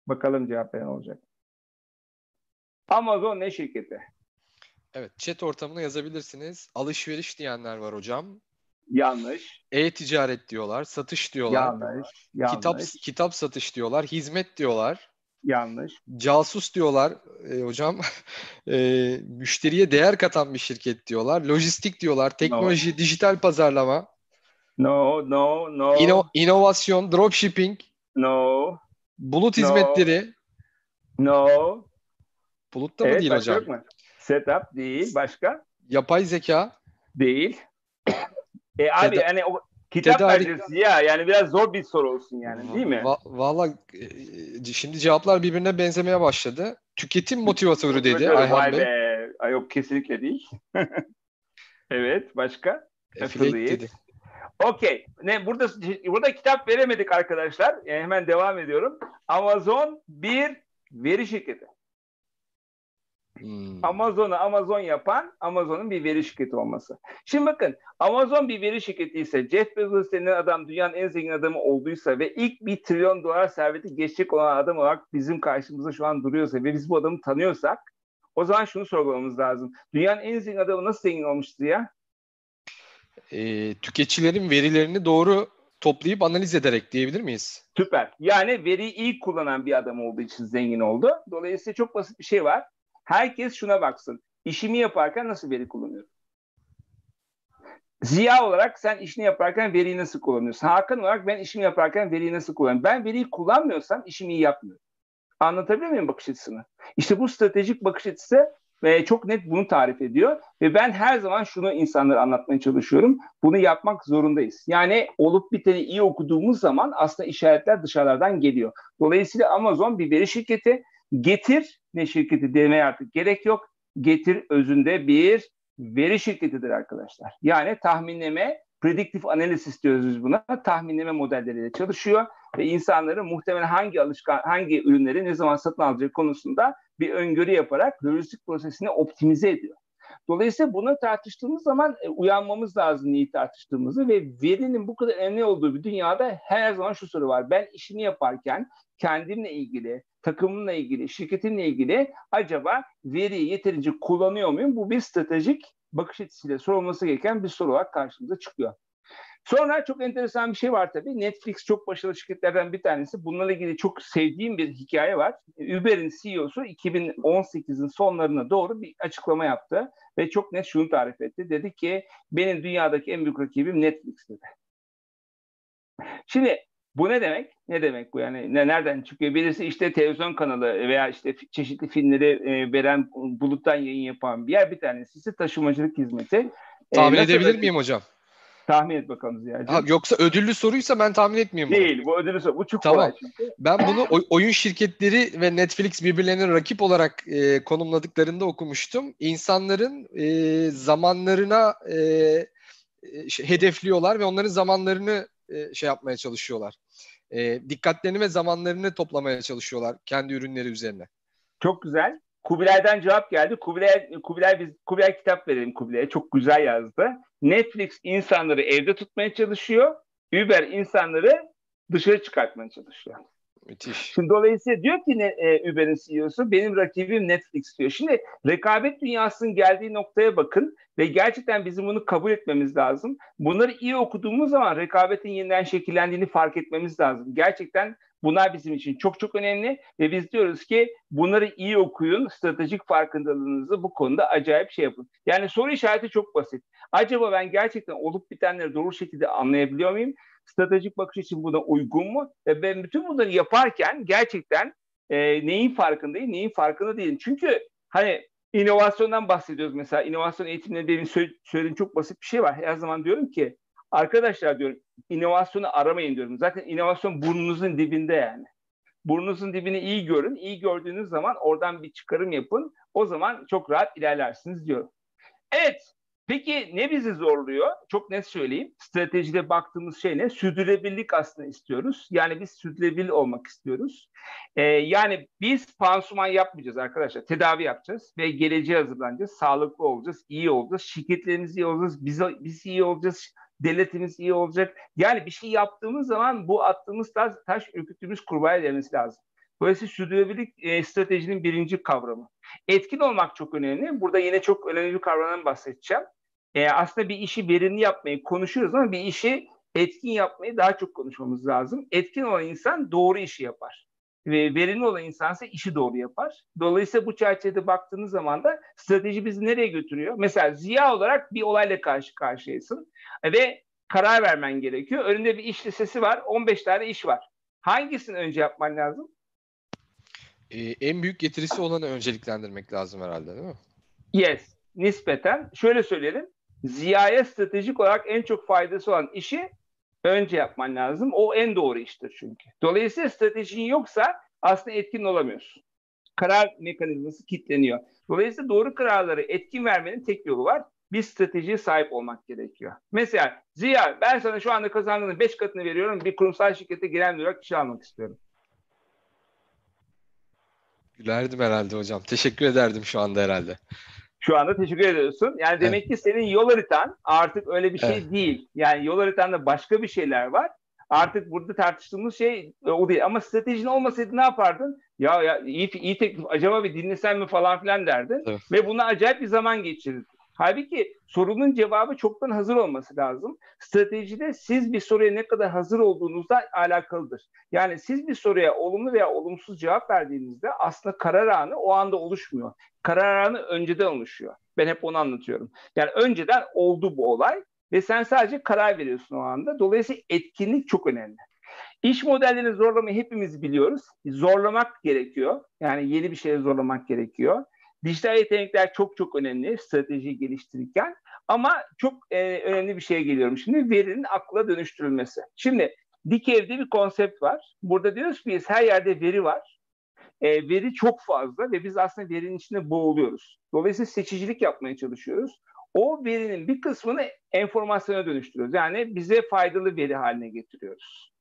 Bakalım cevap ne olacak. Amazon ne şirketi? Evet, chat ortamına yazabilirsiniz. Alışveriş diyenler var hocam. Yanlış. E-ticaret diyorlar, satış diyorlar. Yanlış. Yanlış. Kitap kitap satış diyorlar, hizmet diyorlar. Yanlış. Casus diyorlar e, hocam. E, müşteriye değer katan bir şirket diyorlar. Lojistik diyorlar. Teknoloji, no. dijital pazarlama. No, no, no. İno, inovasyon, dropshipping. No. Bulut no. hizmetleri. No. Bulutta evet, mı değil hocam? Yok mu? Setup değil. Başka? Yapay zeka. Değil. E abi Teda- yani o kitap tedarik... vereceğiz ya. Yani biraz zor bir soru olsun yani değil mi? Va- Valla e, şimdi cevaplar birbirine benzemeye başladı. Tüketim motivatörü dedi Ayhan Bey. Be. Ay, yok kesinlikle değil. evet başka? Affiliate dedi. Okey. Ne burada burada kitap veremedik arkadaşlar. Yani e, hemen devam ediyorum. Amazon bir veri şirketi. Hmm. Amazon'u Amazon yapan Amazon'un bir veri şirketi olması. Şimdi bakın Amazon bir veri şirketi ise Jeff Bezos denen adam dünyanın en zengin adamı olduysa ve ilk bir trilyon dolar serveti geçecek olan adam olarak bizim karşımızda şu an duruyorsa ve biz bu adamı tanıyorsak o zaman şunu sorgulamamız lazım. Dünyanın en zengin adamı nasıl zengin olmuştu ya? E, tüketicilerin verilerini doğru toplayıp analiz ederek diyebilir miyiz? Süper. Yani veriyi iyi kullanan bir adam olduğu için zengin oldu. Dolayısıyla çok basit bir şey var. Herkes şuna baksın. İşimi yaparken nasıl veri kullanıyorum? Ziya olarak sen işini yaparken veriyi nasıl kullanıyorsun? Hakan olarak ben işimi yaparken veriyi nasıl kullanıyorum? Ben veriyi kullanmıyorsam işimi iyi yapmıyorum. Anlatabiliyor muyum bakış açısını? İşte bu stratejik bakış açısı ve çok net bunu tarif ediyor. Ve ben her zaman şunu insanlara anlatmaya çalışıyorum. Bunu yapmak zorundayız. Yani olup biteni iyi okuduğumuz zaman aslında işaretler dışarıdan geliyor. Dolayısıyla Amazon bir veri şirketi. Getir ne şirketi demeye artık gerek yok. Getir özünde bir veri şirketidir arkadaşlar. Yani tahminleme, prediktif analiz diyoruz biz buna. Tahminleme modelleriyle çalışıyor ve insanların muhtemelen hangi alışkan hangi ürünleri ne zaman satın alacak konusunda bir öngörü yaparak lojistik prosesini optimize ediyor. Dolayısıyla bunu tartıştığımız zaman e, uyanmamız lazım neyi tartıştığımızı ve verinin bu kadar önemli olduğu bir dünyada her zaman şu soru var. Ben işimi yaparken kendimle ilgili, takımımla ilgili, şirketimle ilgili acaba veriyi yeterince kullanıyor muyum? Bu bir stratejik bakış açısıyla sorulması gereken bir soru olarak karşımıza çıkıyor. Sonra çok enteresan bir şey var tabii. Netflix çok başarılı şirketlerden bir tanesi. Bununla ilgili çok sevdiğim bir hikaye var. Uber'in CEO'su 2018'in sonlarına doğru bir açıklama yaptı ve çok net şunu tarif etti. Dedi ki benim dünyadaki en büyük rakibim Netflix dedi. Şimdi bu ne demek? Ne demek bu yani? Ne, nereden çıkıyor? Birisi işte televizyon kanalı veya işte çeşitli filmleri e, veren, buluttan yayın yapan bir yer. Bir tanesi ise taşımacılık hizmeti. Tahmin e, edebilir miyim hocam? Tahmin et bakalım Ziya'cığım. Yoksa ödüllü soruysa ben tahmin etmeyeyim Değil bunu. bu ödüllü soru. Bu çok tamam. kolay çünkü. Ben bunu oyun şirketleri ve Netflix birbirlerinin rakip olarak e, konumladıklarında okumuştum. İnsanların e, zamanlarına e, şey, hedefliyorlar ve onların zamanlarını e, şey yapmaya çalışıyorlar. E, dikkatlerini ve zamanlarını toplamaya çalışıyorlar kendi ürünleri üzerine. Çok güzel. Kubilay'dan cevap geldi. Kubilay, Kubilay, biz, Kubilay kitap verelim Kubilay'a. Çok güzel yazdı. Netflix insanları evde tutmaya çalışıyor. Uber insanları dışarı çıkartmaya çalışıyor. Müthiş. Şimdi dolayısıyla diyor ki ne, e, Uber'in CEO'su benim rakibim Netflix diyor. Şimdi rekabet dünyasının geldiği noktaya bakın ve gerçekten bizim bunu kabul etmemiz lazım. Bunları iyi okuduğumuz zaman rekabetin yeniden şekillendiğini fark etmemiz lazım. Gerçekten bunlar bizim için çok çok önemli ve biz diyoruz ki bunları iyi okuyun, stratejik farkındalığınızı bu konuda acayip şey yapın. Yani soru işareti çok basit. Acaba ben gerçekten olup bitenleri doğru şekilde anlayabiliyor muyum? Stratejik bakış için buna uygun mu? Ve ben bütün bunları yaparken gerçekten e, neyin farkındayım, neyin farkında değilim. Çünkü hani inovasyondan bahsediyoruz mesela. İnovasyon eğitiminde benim söylediğim çok basit bir şey var. Her zaman diyorum ki arkadaşlar diyorum inovasyonu aramayın diyorum. Zaten inovasyon burnunuzun dibinde yani. Burnunuzun dibini iyi görün. İyi gördüğünüz zaman oradan bir çıkarım yapın. O zaman çok rahat ilerlersiniz diyorum. Evet, Peki ne bizi zorluyor? Çok net söyleyeyim. Stratejide baktığımız şey ne? Sürdürülebilirlik aslında istiyoruz. Yani biz sürdürülebilir olmak istiyoruz. Ee, yani biz pansuman yapmayacağız arkadaşlar. Tedavi yapacağız ve geleceğe hazırlanacağız. Sağlıklı olacağız, iyi olacağız. Şirketlerimiz iyi olacağız, biz, biz iyi olacağız. Devletimiz iyi olacak. Yani bir şey yaptığımız zaman bu attığımız taş, taş ürküttüğümüz kurbağaya gelmesi lazım. Dolayısıyla sürdürülebilirlik e, stratejinin birinci kavramı. Etkin olmak çok önemli. Burada yine çok önemli bir kavramdan bahsedeceğim. E, aslında bir işi verimli yapmayı konuşuyoruz ama bir işi etkin yapmayı daha çok konuşmamız lazım. Etkin olan insan doğru işi yapar. ve verimli olan insansa işi doğru yapar. Dolayısıyla bu çerçevede baktığınız zaman da strateji bizi nereye götürüyor? Mesela ziya olarak bir olayla karşı karşıyasın ve karar vermen gerekiyor. Önünde bir iş listesi var, 15 tane iş var. Hangisini önce yapman lazım? Ee, en büyük getirisi olanı önceliklendirmek lazım herhalde değil mi? Yes, nispeten. Şöyle söyleyelim. Ziya'ya stratejik olarak en çok faydası olan işi önce yapman lazım. O en doğru iştir çünkü. Dolayısıyla stratejin yoksa aslında etkin olamıyorsun. Karar mekanizması kilitleniyor. Dolayısıyla doğru kararları etkin vermenin tek yolu var. Bir stratejiye sahip olmak gerekiyor. Mesela Ziya ben sana şu anda kazandığının 5 katını veriyorum. Bir kurumsal şirkete giren olarak işe almak istiyorum. Gülerdim herhalde hocam. Teşekkür ederdim şu anda herhalde. Şu anda teşekkür ediyorsun. Yani demek evet. ki senin yol haritan artık öyle bir şey evet. değil. Yani yol haritanda başka bir şeyler var. Artık burada tartıştığımız şey e, o değil. Ama stratejin olmasaydı ne yapardın? Ya, ya iyi, iyi teklif acaba bir dinlesem mi falan filan derdin. Evet. Ve buna acayip bir zaman geçirirdin. Halbuki sorunun cevabı çoktan hazır olması lazım. Stratejide siz bir soruya ne kadar hazır olduğunuzla alakalıdır. Yani siz bir soruya olumlu veya olumsuz cevap verdiğinizde aslında karar anı o anda oluşmuyor. Karar anı önceden oluşuyor. Ben hep onu anlatıyorum. Yani önceden oldu bu olay ve sen sadece karar veriyorsun o anda. Dolayısıyla etkinlik çok önemli. İş modellerini zorlamayı hepimiz biliyoruz. Zorlamak gerekiyor. Yani yeni bir şeye zorlamak gerekiyor. Dijital yetenekler çok çok önemli strateji geliştirirken ama çok e, önemli bir şeye geliyorum. Şimdi verinin akla dönüştürülmesi. Şimdi dik evde bir konsept var. Burada diyoruz ki biz her yerde veri var. E, veri çok fazla ve biz aslında verinin içinde boğuluyoruz. Dolayısıyla seçicilik yapmaya çalışıyoruz. O verinin bir kısmını enformasyona dönüştürüyoruz. Yani bize faydalı veri haline getiriyoruz.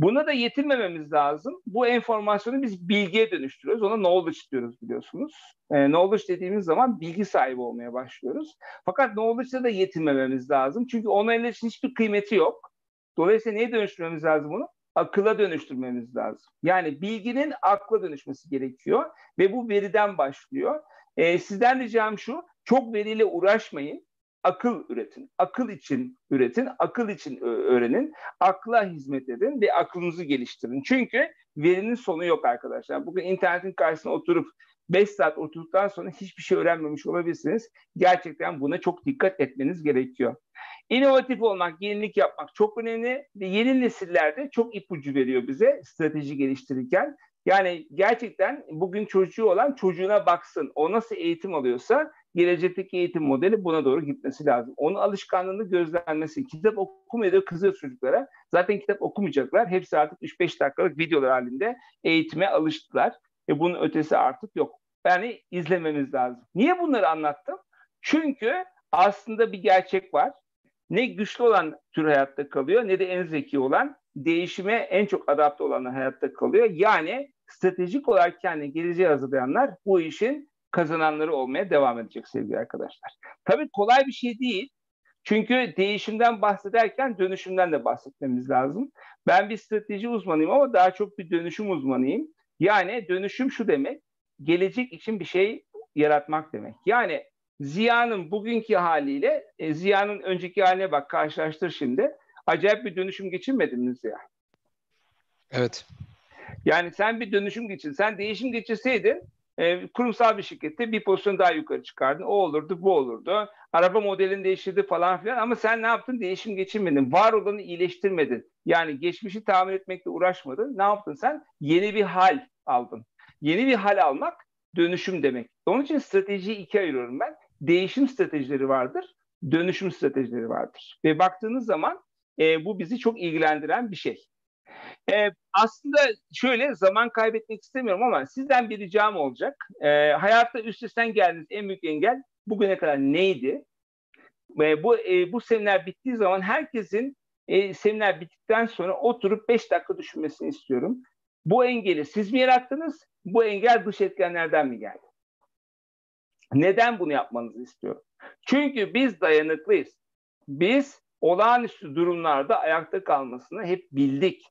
Buna da yetinmememiz lazım. Bu enformasyonu biz bilgiye dönüştürüyoruz. Ona knowledge diyoruz biliyorsunuz. E, knowledge dediğimiz zaman bilgi sahibi olmaya başlıyoruz. Fakat knowledge'da da yetinmememiz lazım. Çünkü onun için hiçbir kıymeti yok. Dolayısıyla neye dönüştürmemiz lazım bunu? Akıla dönüştürmemiz lazım. Yani bilginin akla dönüşmesi gerekiyor ve bu veriden başlıyor. E, sizden ricam şu, çok veriyle uğraşmayın akıl üretin. Akıl için üretin, akıl için öğrenin, akla hizmet edin ve aklınızı geliştirin. Çünkü verinin sonu yok arkadaşlar. Bugün internetin karşısına oturup 5 saat oturduktan sonra hiçbir şey öğrenmemiş olabilirsiniz. Gerçekten buna çok dikkat etmeniz gerekiyor. İnovatif olmak, yenilik yapmak çok önemli ve yeni nesillerde çok ipucu veriyor bize strateji geliştirirken. Yani gerçekten bugün çocuğu olan çocuğuna baksın. O nasıl eğitim alıyorsa gelecekteki eğitim modeli buna doğru gitmesi lazım. Onun alışkanlığını gözlenmesi. Kitap okumaya da kızıyor çocuklara. Zaten kitap okumayacaklar. Hepsi artık 3-5 dakikalık videolar halinde eğitime alıştılar. E bunun ötesi artık yok. Yani izlememiz lazım. Niye bunları anlattım? Çünkü aslında bir gerçek var. Ne güçlü olan tür hayatta kalıyor ne de en zeki olan değişime en çok adapte olanlar hayatta kalıyor. Yani stratejik olarak kendi geleceği hazırlayanlar bu işin kazananları olmaya devam edecek sevgili arkadaşlar. Tabii kolay bir şey değil. Çünkü değişimden bahsederken dönüşümden de bahsetmemiz lazım. Ben bir strateji uzmanıyım ama daha çok bir dönüşüm uzmanıyım. Yani dönüşüm şu demek, gelecek için bir şey yaratmak demek. Yani Ziya'nın bugünkü haliyle e, Ziya'nın önceki haline bak karşılaştır şimdi. Acayip bir dönüşüm geçirmedin mi Ziya? Evet. Yani sen bir dönüşüm geçir, sen değişim geçirseydin e, kurumsal bir şirkette bir pozisyon daha yukarı çıkardın. O olurdu, bu olurdu. Araba modelini değiştirdi falan filan ama sen ne yaptın? Değişim geçirmedin. Var olanı iyileştirmedin. Yani geçmişi tamir etmekle uğraşmadın. Ne yaptın sen? Yeni bir hal aldın. Yeni bir hal almak dönüşüm demek. Onun için stratejiyi ikiye ayırıyorum ben. Değişim stratejileri vardır, dönüşüm stratejileri vardır. Ve baktığınız zaman e, bu bizi çok ilgilendiren bir şey. E, aslında şöyle zaman kaybetmek istemiyorum ama sizden bir ricam olacak. E, hayatta üstesinden geldiğiniz en büyük engel bugüne kadar neydi? Ve bu e, bu seminer bittiği zaman herkesin e, seminer bittikten sonra oturup 5 dakika düşünmesini istiyorum. Bu engeli siz mi yarattınız? Bu engel dış etkenlerden mi geldi? Neden bunu yapmanızı istiyorum? Çünkü biz dayanıklıyız. Biz olağanüstü durumlarda ayakta kalmasını hep bildik.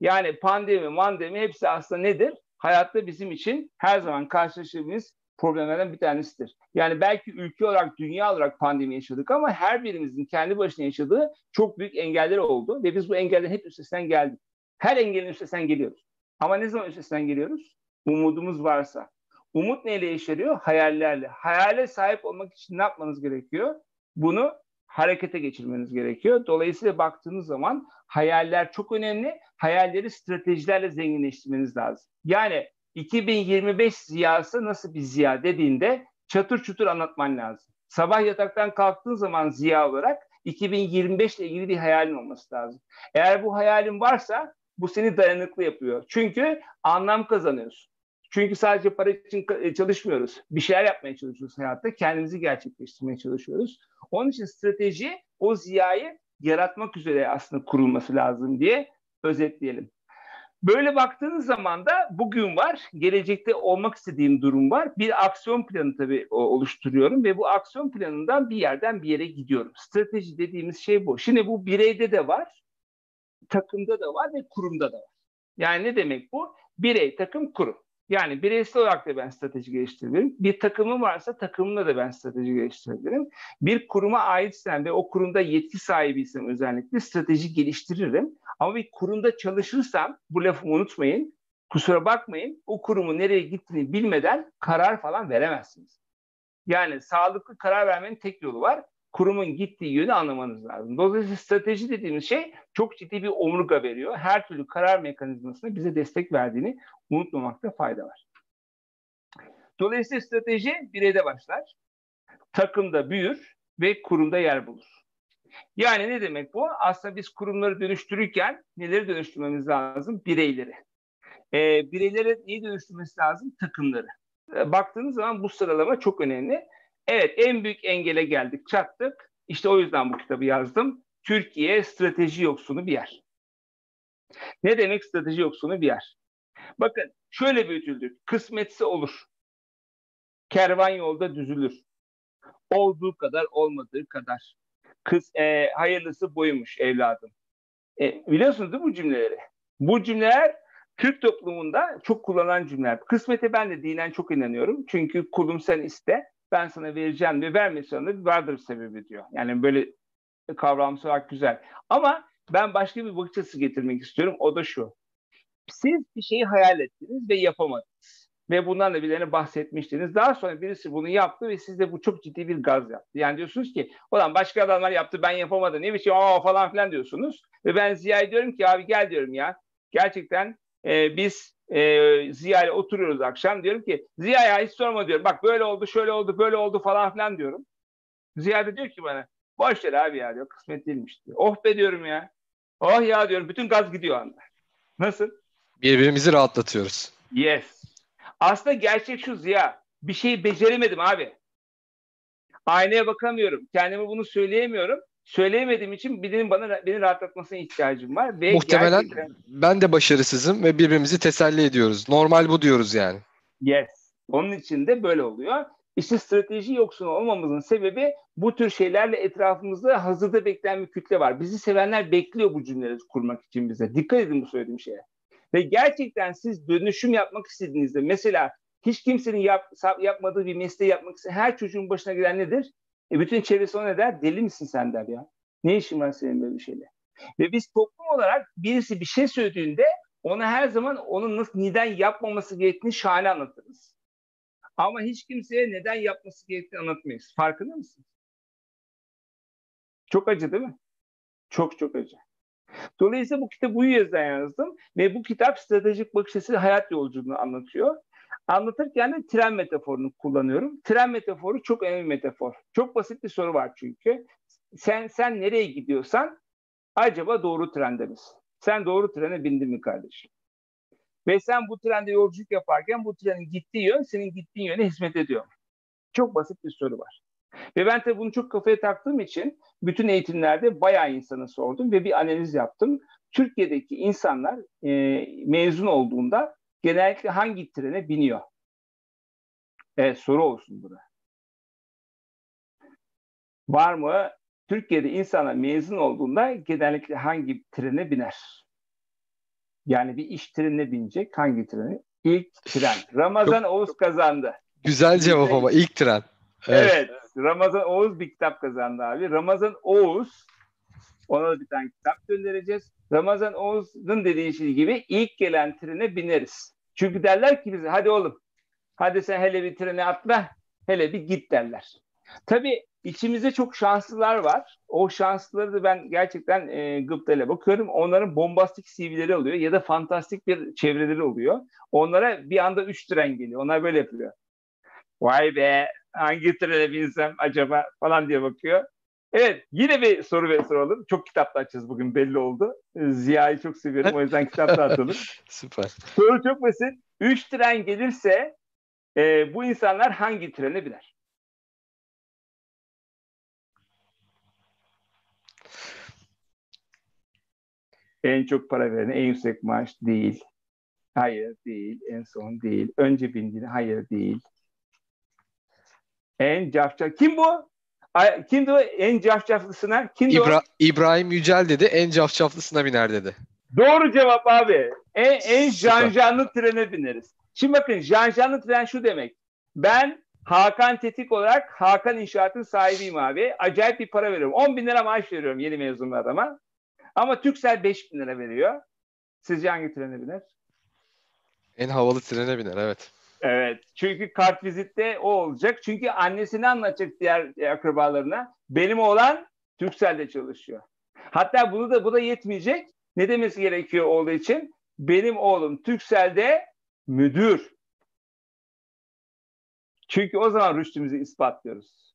Yani pandemi, mandemi hepsi aslında nedir? Hayatta bizim için her zaman karşılaştığımız problemlerden bir tanesidir. Yani belki ülke olarak, dünya olarak pandemi yaşadık ama her birimizin kendi başına yaşadığı çok büyük engeller oldu ve biz bu engellerin hep üstesinden geldik. Her engelin üstesinden geliyoruz. Ama ne zaman üstesinden geliyoruz? Umudumuz varsa. Umut neyle yaşarıyor? Hayallerle. Hayale sahip olmak için ne yapmanız gerekiyor? Bunu harekete geçirmeniz gerekiyor. Dolayısıyla baktığınız zaman hayaller çok önemli. Hayalleri stratejilerle zenginleştirmeniz lazım. Yani 2025 ziyası nasıl bir ziya dediğinde çatır çutur anlatman lazım. Sabah yataktan kalktığın zaman ziya olarak 2025 ile ilgili bir hayalin olması lazım. Eğer bu hayalin varsa bu seni dayanıklı yapıyor. Çünkü anlam kazanıyorsun. Çünkü sadece para için e, çalışmıyoruz. Bir şeyler yapmaya çalışıyoruz hayatta. Kendimizi gerçekleştirmeye çalışıyoruz. Onun için strateji o ziyayı yaratmak üzere aslında kurulması lazım diye özetleyelim. Böyle baktığınız zaman da bugün var, gelecekte olmak istediğim durum var. Bir aksiyon planı tabii oluşturuyorum ve bu aksiyon planından bir yerden bir yere gidiyorum. Strateji dediğimiz şey bu. Şimdi bu bireyde de var, takımda da var ve kurumda da var. Yani ne demek bu? Birey, takım, kurum. Yani bireysel olarak da ben strateji geliştirebilirim. Bir takımım varsa takımımla da ben strateji geliştirebilirim. Bir kuruma aitsem ve o kurumda yetki sahibiysem özellikle strateji geliştiririm. Ama bir kurumda çalışırsam, bu lafımı unutmayın, kusura bakmayın, o kurumun nereye gittiğini bilmeden karar falan veremezsiniz. Yani sağlıklı karar vermenin tek yolu var. Kurumun gittiği yönü anlamanız lazım. Dolayısıyla strateji dediğimiz şey çok ciddi bir omurga veriyor. Her türlü karar mekanizmasına bize destek verdiğini unutmamakta fayda var. Dolayısıyla strateji bireyde başlar, takımda büyür ve kurumda yer bulur. Yani ne demek bu? Aslında biz kurumları dönüştürürken neleri dönüştürmemiz lazım? Bireyleri. Ee, bireylere neyi dönüştürmesi lazım? Takımları. Ee, baktığınız zaman bu sıralama çok önemli. Evet en büyük engele geldik, çattık. İşte o yüzden bu kitabı yazdım. Türkiye strateji yoksunu bir yer. Ne demek strateji yoksunu bir yer? Bakın şöyle büyütüldük. Kısmetse olur. Kervan yolda düzülür. Olduğu kadar olmadığı kadar. Kız e, hayırlısı buymuş evladım. E, biliyorsunuz değil mi bu cümleleri? Bu cümleler Türk toplumunda çok kullanılan cümleler. Kısmete ben de dinen çok inanıyorum. Çünkü kulum sen iste, ben sana vereceğim ve vermesen de vardır sebebi diyor. Yani böyle kavramsal olarak güzel. Ama ben başka bir bakış açısı getirmek istiyorum. O da şu. Siz bir şeyi hayal ettiniz ve yapamadınız. Ve bundan da birilerine bahsetmiştiniz. Daha sonra birisi bunu yaptı ve sizde bu çok ciddi bir gaz yaptı. Yani diyorsunuz ki olan başka adamlar yaptı ben yapamadım. Ne biçim aa falan filan diyorsunuz. Ve ben Ziya'ya diyorum ki abi gel diyorum ya. Gerçekten e, biz e, Ziya ile oturuyoruz akşam. Diyorum ki Ziya ya hiç sorma diyorum. Bak böyle oldu şöyle oldu böyle oldu falan filan diyorum. Ziya da diyor ki bana boş ver abi ya diyor kısmet değilmiş diyor. Oh be diyorum ya. Oh ya diyorum bütün gaz gidiyor anda. Nasıl? Birbirimizi rahatlatıyoruz. Yes. Aslında gerçek şu Ziya. Bir şeyi beceremedim abi. Aynaya bakamıyorum. Kendime bunu söyleyemiyorum. Söyleyemediğim için birinin bana beni rahatlatmasına ihtiyacım var. Ve Muhtemelen gerçekten... ben de başarısızım ve birbirimizi teselli ediyoruz. Normal bu diyoruz yani. Yes. Onun için de böyle oluyor. İşte strateji yoksunu olmamızın sebebi bu tür şeylerle etrafımızda hazırda bekleyen bir kütle var. Bizi sevenler bekliyor bu cümleleri kurmak için bize. Dikkat edin bu söylediğim şeye. Ve gerçekten siz dönüşüm yapmak istediğinizde mesela hiç kimsenin yap, yapmadığı bir mesleği yapmak isteyen her çocuğun başına gelen nedir? E bütün çevresi ona ne der? Deli misin sen der ya. Ne işin var senin böyle bir şeyle? Ve biz toplum olarak birisi bir şey söylediğinde ona her zaman onun nasıl neden yapmaması gerektiğini şahane anlatırız. Ama hiç kimseye neden yapması gerektiğini anlatmayız. Farkında mısın? Çok acı değil mi? Çok çok acı. Dolayısıyla bu kitabı bu yüzden yazdım ve bu kitap stratejik bakış açısı hayat yolculuğunu anlatıyor. Anlatırken de tren metaforunu kullanıyorum. Tren metaforu çok önemli metafor. Çok basit bir soru var çünkü. Sen sen nereye gidiyorsan acaba doğru trende misin? Sen doğru trene bindin mi kardeşim? Ve sen bu trende yolculuk yaparken bu trenin gittiği yön senin gittiğin yöne hizmet ediyor. Çok basit bir soru var. Ve ben tabii bunu çok kafaya taktığım için bütün eğitimlerde bayağı insana sordum ve bir analiz yaptım. Türkiye'deki insanlar e, mezun olduğunda genellikle hangi trene biniyor? Evet soru olsun burada. Var mı? Türkiye'de insanlar mezun olduğunda genellikle hangi trene biner? Yani bir iş trenine binecek. Hangi treni? İlk tren. Ramazan Çok, Oğuz kazandı. Güzel cevap ama ilk tren. Evet. evet. Ramazan Oğuz bir kitap kazandı abi. Ramazan Oğuz Ona da bir tane kitap göndereceğiz. Ramazan Oğuz'un dediği şey gibi ilk gelen trene bineriz. Çünkü derler ki bize hadi oğlum hadi sen hele bir trene atla hele bir git derler. Tabii içimizde çok şanslılar var. O şanslıları da ben gerçekten e, gıptayla bakıyorum. Onların bombastik CV'leri oluyor ya da fantastik bir çevreleri oluyor. Onlara bir anda üç tren geliyor. Onlar böyle yapıyor. Vay be hangi trene binsem acaba falan diye bakıyor. Evet yine bir soru ve soralım. Çok kitap açacağız bugün belli oldu. Ziya'yı çok seviyorum o yüzden kitap atalım. Süper. Soru çok basit. Üç tren gelirse e, bu insanlar hangi trene biner? En çok para veren en yüksek maaş değil. Hayır değil. En son değil. Önce bindiğini hayır değil. En cafcaf. Kim bu? Kimdi o en cafcaflısına? Kimdi İbra- o? İbrahim Yücel dedi en cafcaflısına biner dedi. Doğru cevap abi. En, en janjanlı trene bineriz. Şimdi bakın janjanlı tren şu demek. Ben Hakan Tetik olarak Hakan İnşaat'ın sahibiyim abi. Acayip bir para veriyorum. 10 bin lira maaş veriyorum yeni mezun adama. Ama Türksel 5 bin lira veriyor. Sizce hangi trene biner? En havalı trene biner evet. Evet. Çünkü kart vizitte o olacak. Çünkü annesini anlatacak diğer akrabalarına. Benim oğlan Türkcell'de çalışıyor. Hatta bunu da bu da yetmeyecek. Ne demesi gerekiyor oğlu için? Benim oğlum Türkcell'de müdür. Çünkü o zaman rüştümüzü ispatlıyoruz.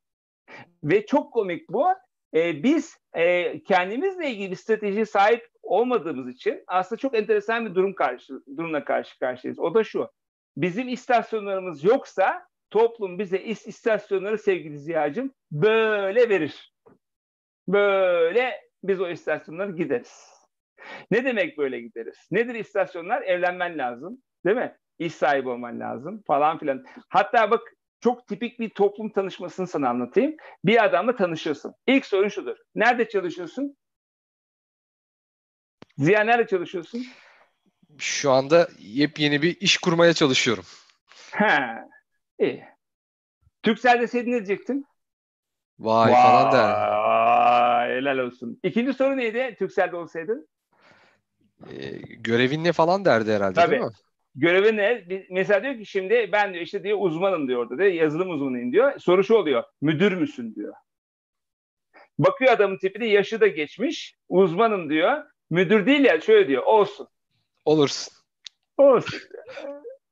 Ve çok komik bu. Ee, biz e, kendimizle ilgili bir strateji sahip olmadığımız için aslında çok enteresan bir durum karşı, durumla karşı karşıyayız. O da şu. Bizim istasyonlarımız yoksa toplum bize is istasyonları sevgili Ziya'cığım böyle verir. Böyle biz o istasyonlara gideriz. Ne demek böyle gideriz? Nedir istasyonlar? Evlenmen lazım. Değil mi? İş sahibi olman lazım falan filan. Hatta bak çok tipik bir toplum tanışmasını sana anlatayım. Bir adamla tanışıyorsun. İlk sorun şudur. Nerede çalışıyorsun? Ziya nerede çalışıyorsun? Şu anda yepyeni bir iş kurmaya çalışıyorum. Ha, iyi. Türkcell deseydin ne diyecektin? Vay, falan der. Vay, helal olsun. İkinci soru neydi Türkcell'de olsaydın? Ee, görevin ne falan derdi herhalde Tabii. değil mi? Görevi ne? Mesela diyor ki şimdi ben diyor işte diyor uzmanım diyor orada diyor. Yazılım uzmanıyım diyor. Soru şu oluyor. Müdür müsün diyor. Bakıyor adamın tipine yaşı da geçmiş. Uzmanım diyor. Müdür değil ya şöyle diyor. Olsun. Olursun. Olsun.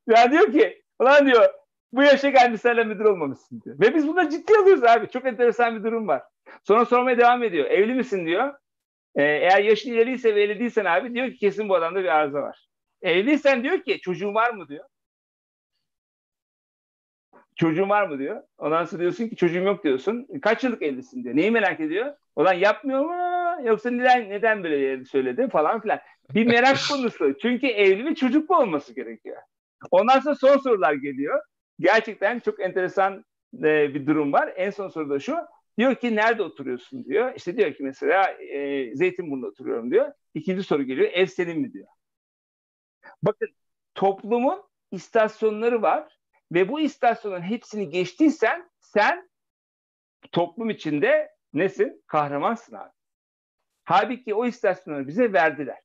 ya diyor ki ulan diyor bu yaşa gelmişlerle müdür olmamışsın diyor. Ve biz bunları ciddi alıyoruz abi. Çok enteresan bir durum var. Sonra sormaya devam ediyor. Evli misin diyor. Ee, eğer yaşın ileriyse ve evli değilsen abi diyor ki kesin bu adamda bir arıza var. Evliysen diyor ki çocuğun var mı diyor. Çocuğun var mı diyor. Ondan sonra diyorsun ki çocuğum yok diyorsun. Kaç yıllık evlisin diyor. Neyi merak ediyor? Olan yapmıyor mu? Yoksa neden neden böyle söyledi falan filan. Bir merak konusu. Çünkü evli ve çocuklu olması gerekiyor. Ondan sonra son sorular geliyor. Gerçekten çok enteresan e, bir durum var. En son soru da şu. Diyor ki nerede oturuyorsun diyor. İşte diyor ki mesela e, Zeytinburnu'da oturuyorum diyor. İkinci soru geliyor. Ev senin mi diyor. Bakın toplumun istasyonları var ve bu istasyonların hepsini geçtiysen sen toplum içinde nesin? Kahramansın abi. Halbuki o istasyonları bize verdiler.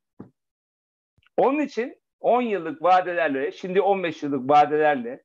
Onun için 10 yıllık vadelerle, şimdi 15 yıllık vadelerle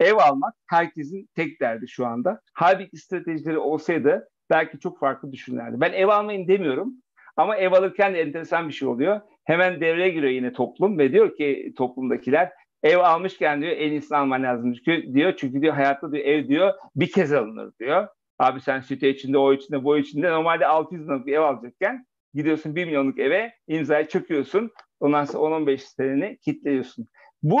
ev almak herkesin tek derdi şu anda. Halbuki stratejileri olsaydı belki çok farklı düşünürlerdi. Ben ev almayın demiyorum ama ev alırken de enteresan bir şey oluyor. Hemen devreye giriyor yine toplum ve diyor ki toplumdakiler ev almışken diyor en iyisini alman lazım diyor. Çünkü diyor hayatta diyor ev diyor bir kez alınır diyor. Abi sen site içinde, o içinde, bu içinde normalde 600 liralık bir ev alacakken gidiyorsun 1 milyonluk eve imzayı çöküyorsun. Ondan sonra 10-15 seneni kilitliyorsun. Bu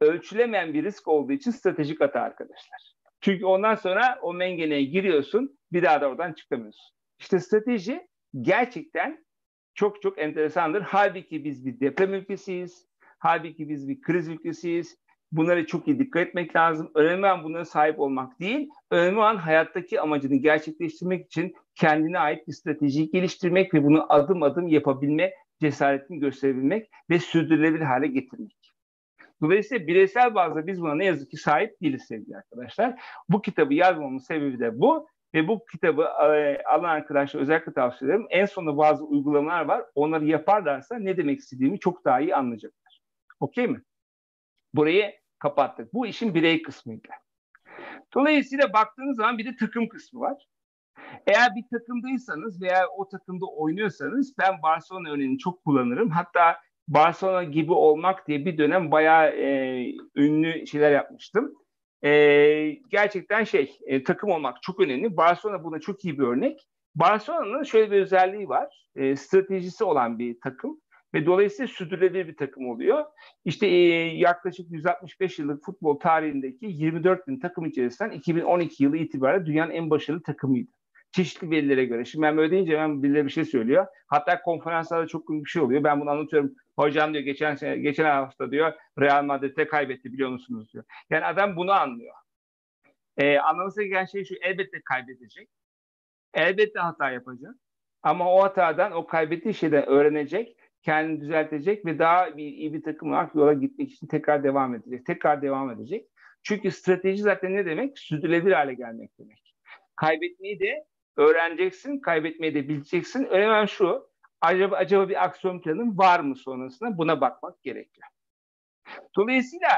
ölçülemeyen bir risk olduğu için stratejik hata arkadaşlar. Çünkü ondan sonra o mengeneye giriyorsun bir daha da oradan çıkamıyorsun. İşte strateji gerçekten çok çok enteresandır. Halbuki biz bir deprem ülkesiyiz. Halbuki biz bir kriz ülkesiyiz. Bunlara çok iyi dikkat etmek lazım. Önemli olan bunlara sahip olmak değil. Önemli olan hayattaki amacını gerçekleştirmek için kendine ait bir stratejiyi geliştirmek ve bunu adım adım yapabilme cesaretini gösterebilmek ve sürdürülebilir hale getirmek. Dolayısıyla bireysel bazda biz buna ne yazık ki sahip değiliz sevgili arkadaşlar. Bu kitabı yazmamın sebebi de bu. Ve bu kitabı e, alan arkadaşlar özellikle tavsiye ederim. En sonunda bazı uygulamalar var. Onları yaparlarsa ne demek istediğimi çok daha iyi anlayacaklar. Okey mi? Burayı kapattık. Bu işin birey kısmıydı. Dolayısıyla baktığınız zaman bir de takım kısmı var. Eğer bir takımdaysanız veya o takımda oynuyorsanız ben Barcelona örneğini çok kullanırım. Hatta Barcelona gibi olmak diye bir dönem bayağı e, ünlü şeyler yapmıştım. E, gerçekten şey e, takım olmak çok önemli. Barcelona buna çok iyi bir örnek. Barcelona'nın şöyle bir özelliği var. E, stratejisi olan bir takım ve dolayısıyla sürdürülebilir bir takım oluyor. İşte e, yaklaşık 165 yıllık futbol tarihindeki 24 bin takım içerisinden 2012 yılı itibariyle dünyanın en başarılı takımıydı çeşitli verilere göre. Şimdi ben böyle deyince ben birileri bir şey söylüyor. Hatta konferanslarda çok bir şey oluyor. Ben bunu anlatıyorum. Hocam diyor geçen sene, geçen hafta diyor Real Madrid'e kaybetti biliyor musunuz diyor. Yani adam bunu anlıyor. Ee, anlaması gereken şey şu elbette kaybedecek. Elbette hata yapacak. Ama o hatadan, o kaybettiği şeyden öğrenecek, kendini düzeltecek ve daha bir, iyi bir takım olarak yola gitmek için tekrar devam edecek. Tekrar devam edecek. Çünkü strateji zaten ne demek? Sürdürülebilir hale gelmek demek. Kaybetmeyi de öğreneceksin, kaybetmeyi de bileceksin. Önemli şu, acaba, acaba bir aksiyon planın var mı sonrasında buna bakmak gerekiyor. Dolayısıyla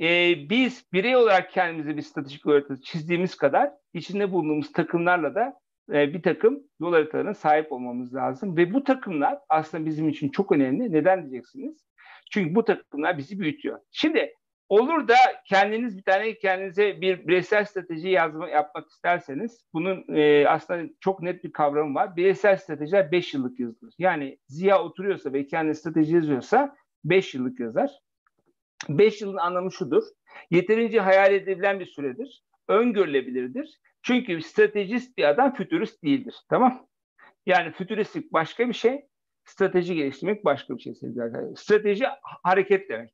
e, biz birey olarak kendimize bir stratejik haritası çizdiğimiz kadar içinde bulunduğumuz takımlarla da e, bir takım yol haritalarına sahip olmamız lazım. Ve bu takımlar aslında bizim için çok önemli. Neden diyeceksiniz? Çünkü bu takımlar bizi büyütüyor. Şimdi Olur da kendiniz bir tane kendinize bir bireysel strateji yazma, yapmak isterseniz bunun e, aslında çok net bir kavramı var. Bireysel stratejiler 5 yıllık yazılır. Yani Ziya oturuyorsa ve kendi strateji yazıyorsa 5 yıllık yazar. 5 yılın anlamı şudur. Yeterince hayal edilebilen bir süredir. Öngörülebilirdir. Çünkü stratejist bir adam fütürist değildir. Tamam? Yani fütüristik başka bir şey, strateji geliştirmek başka bir şey sevgili. Strateji hareket demek.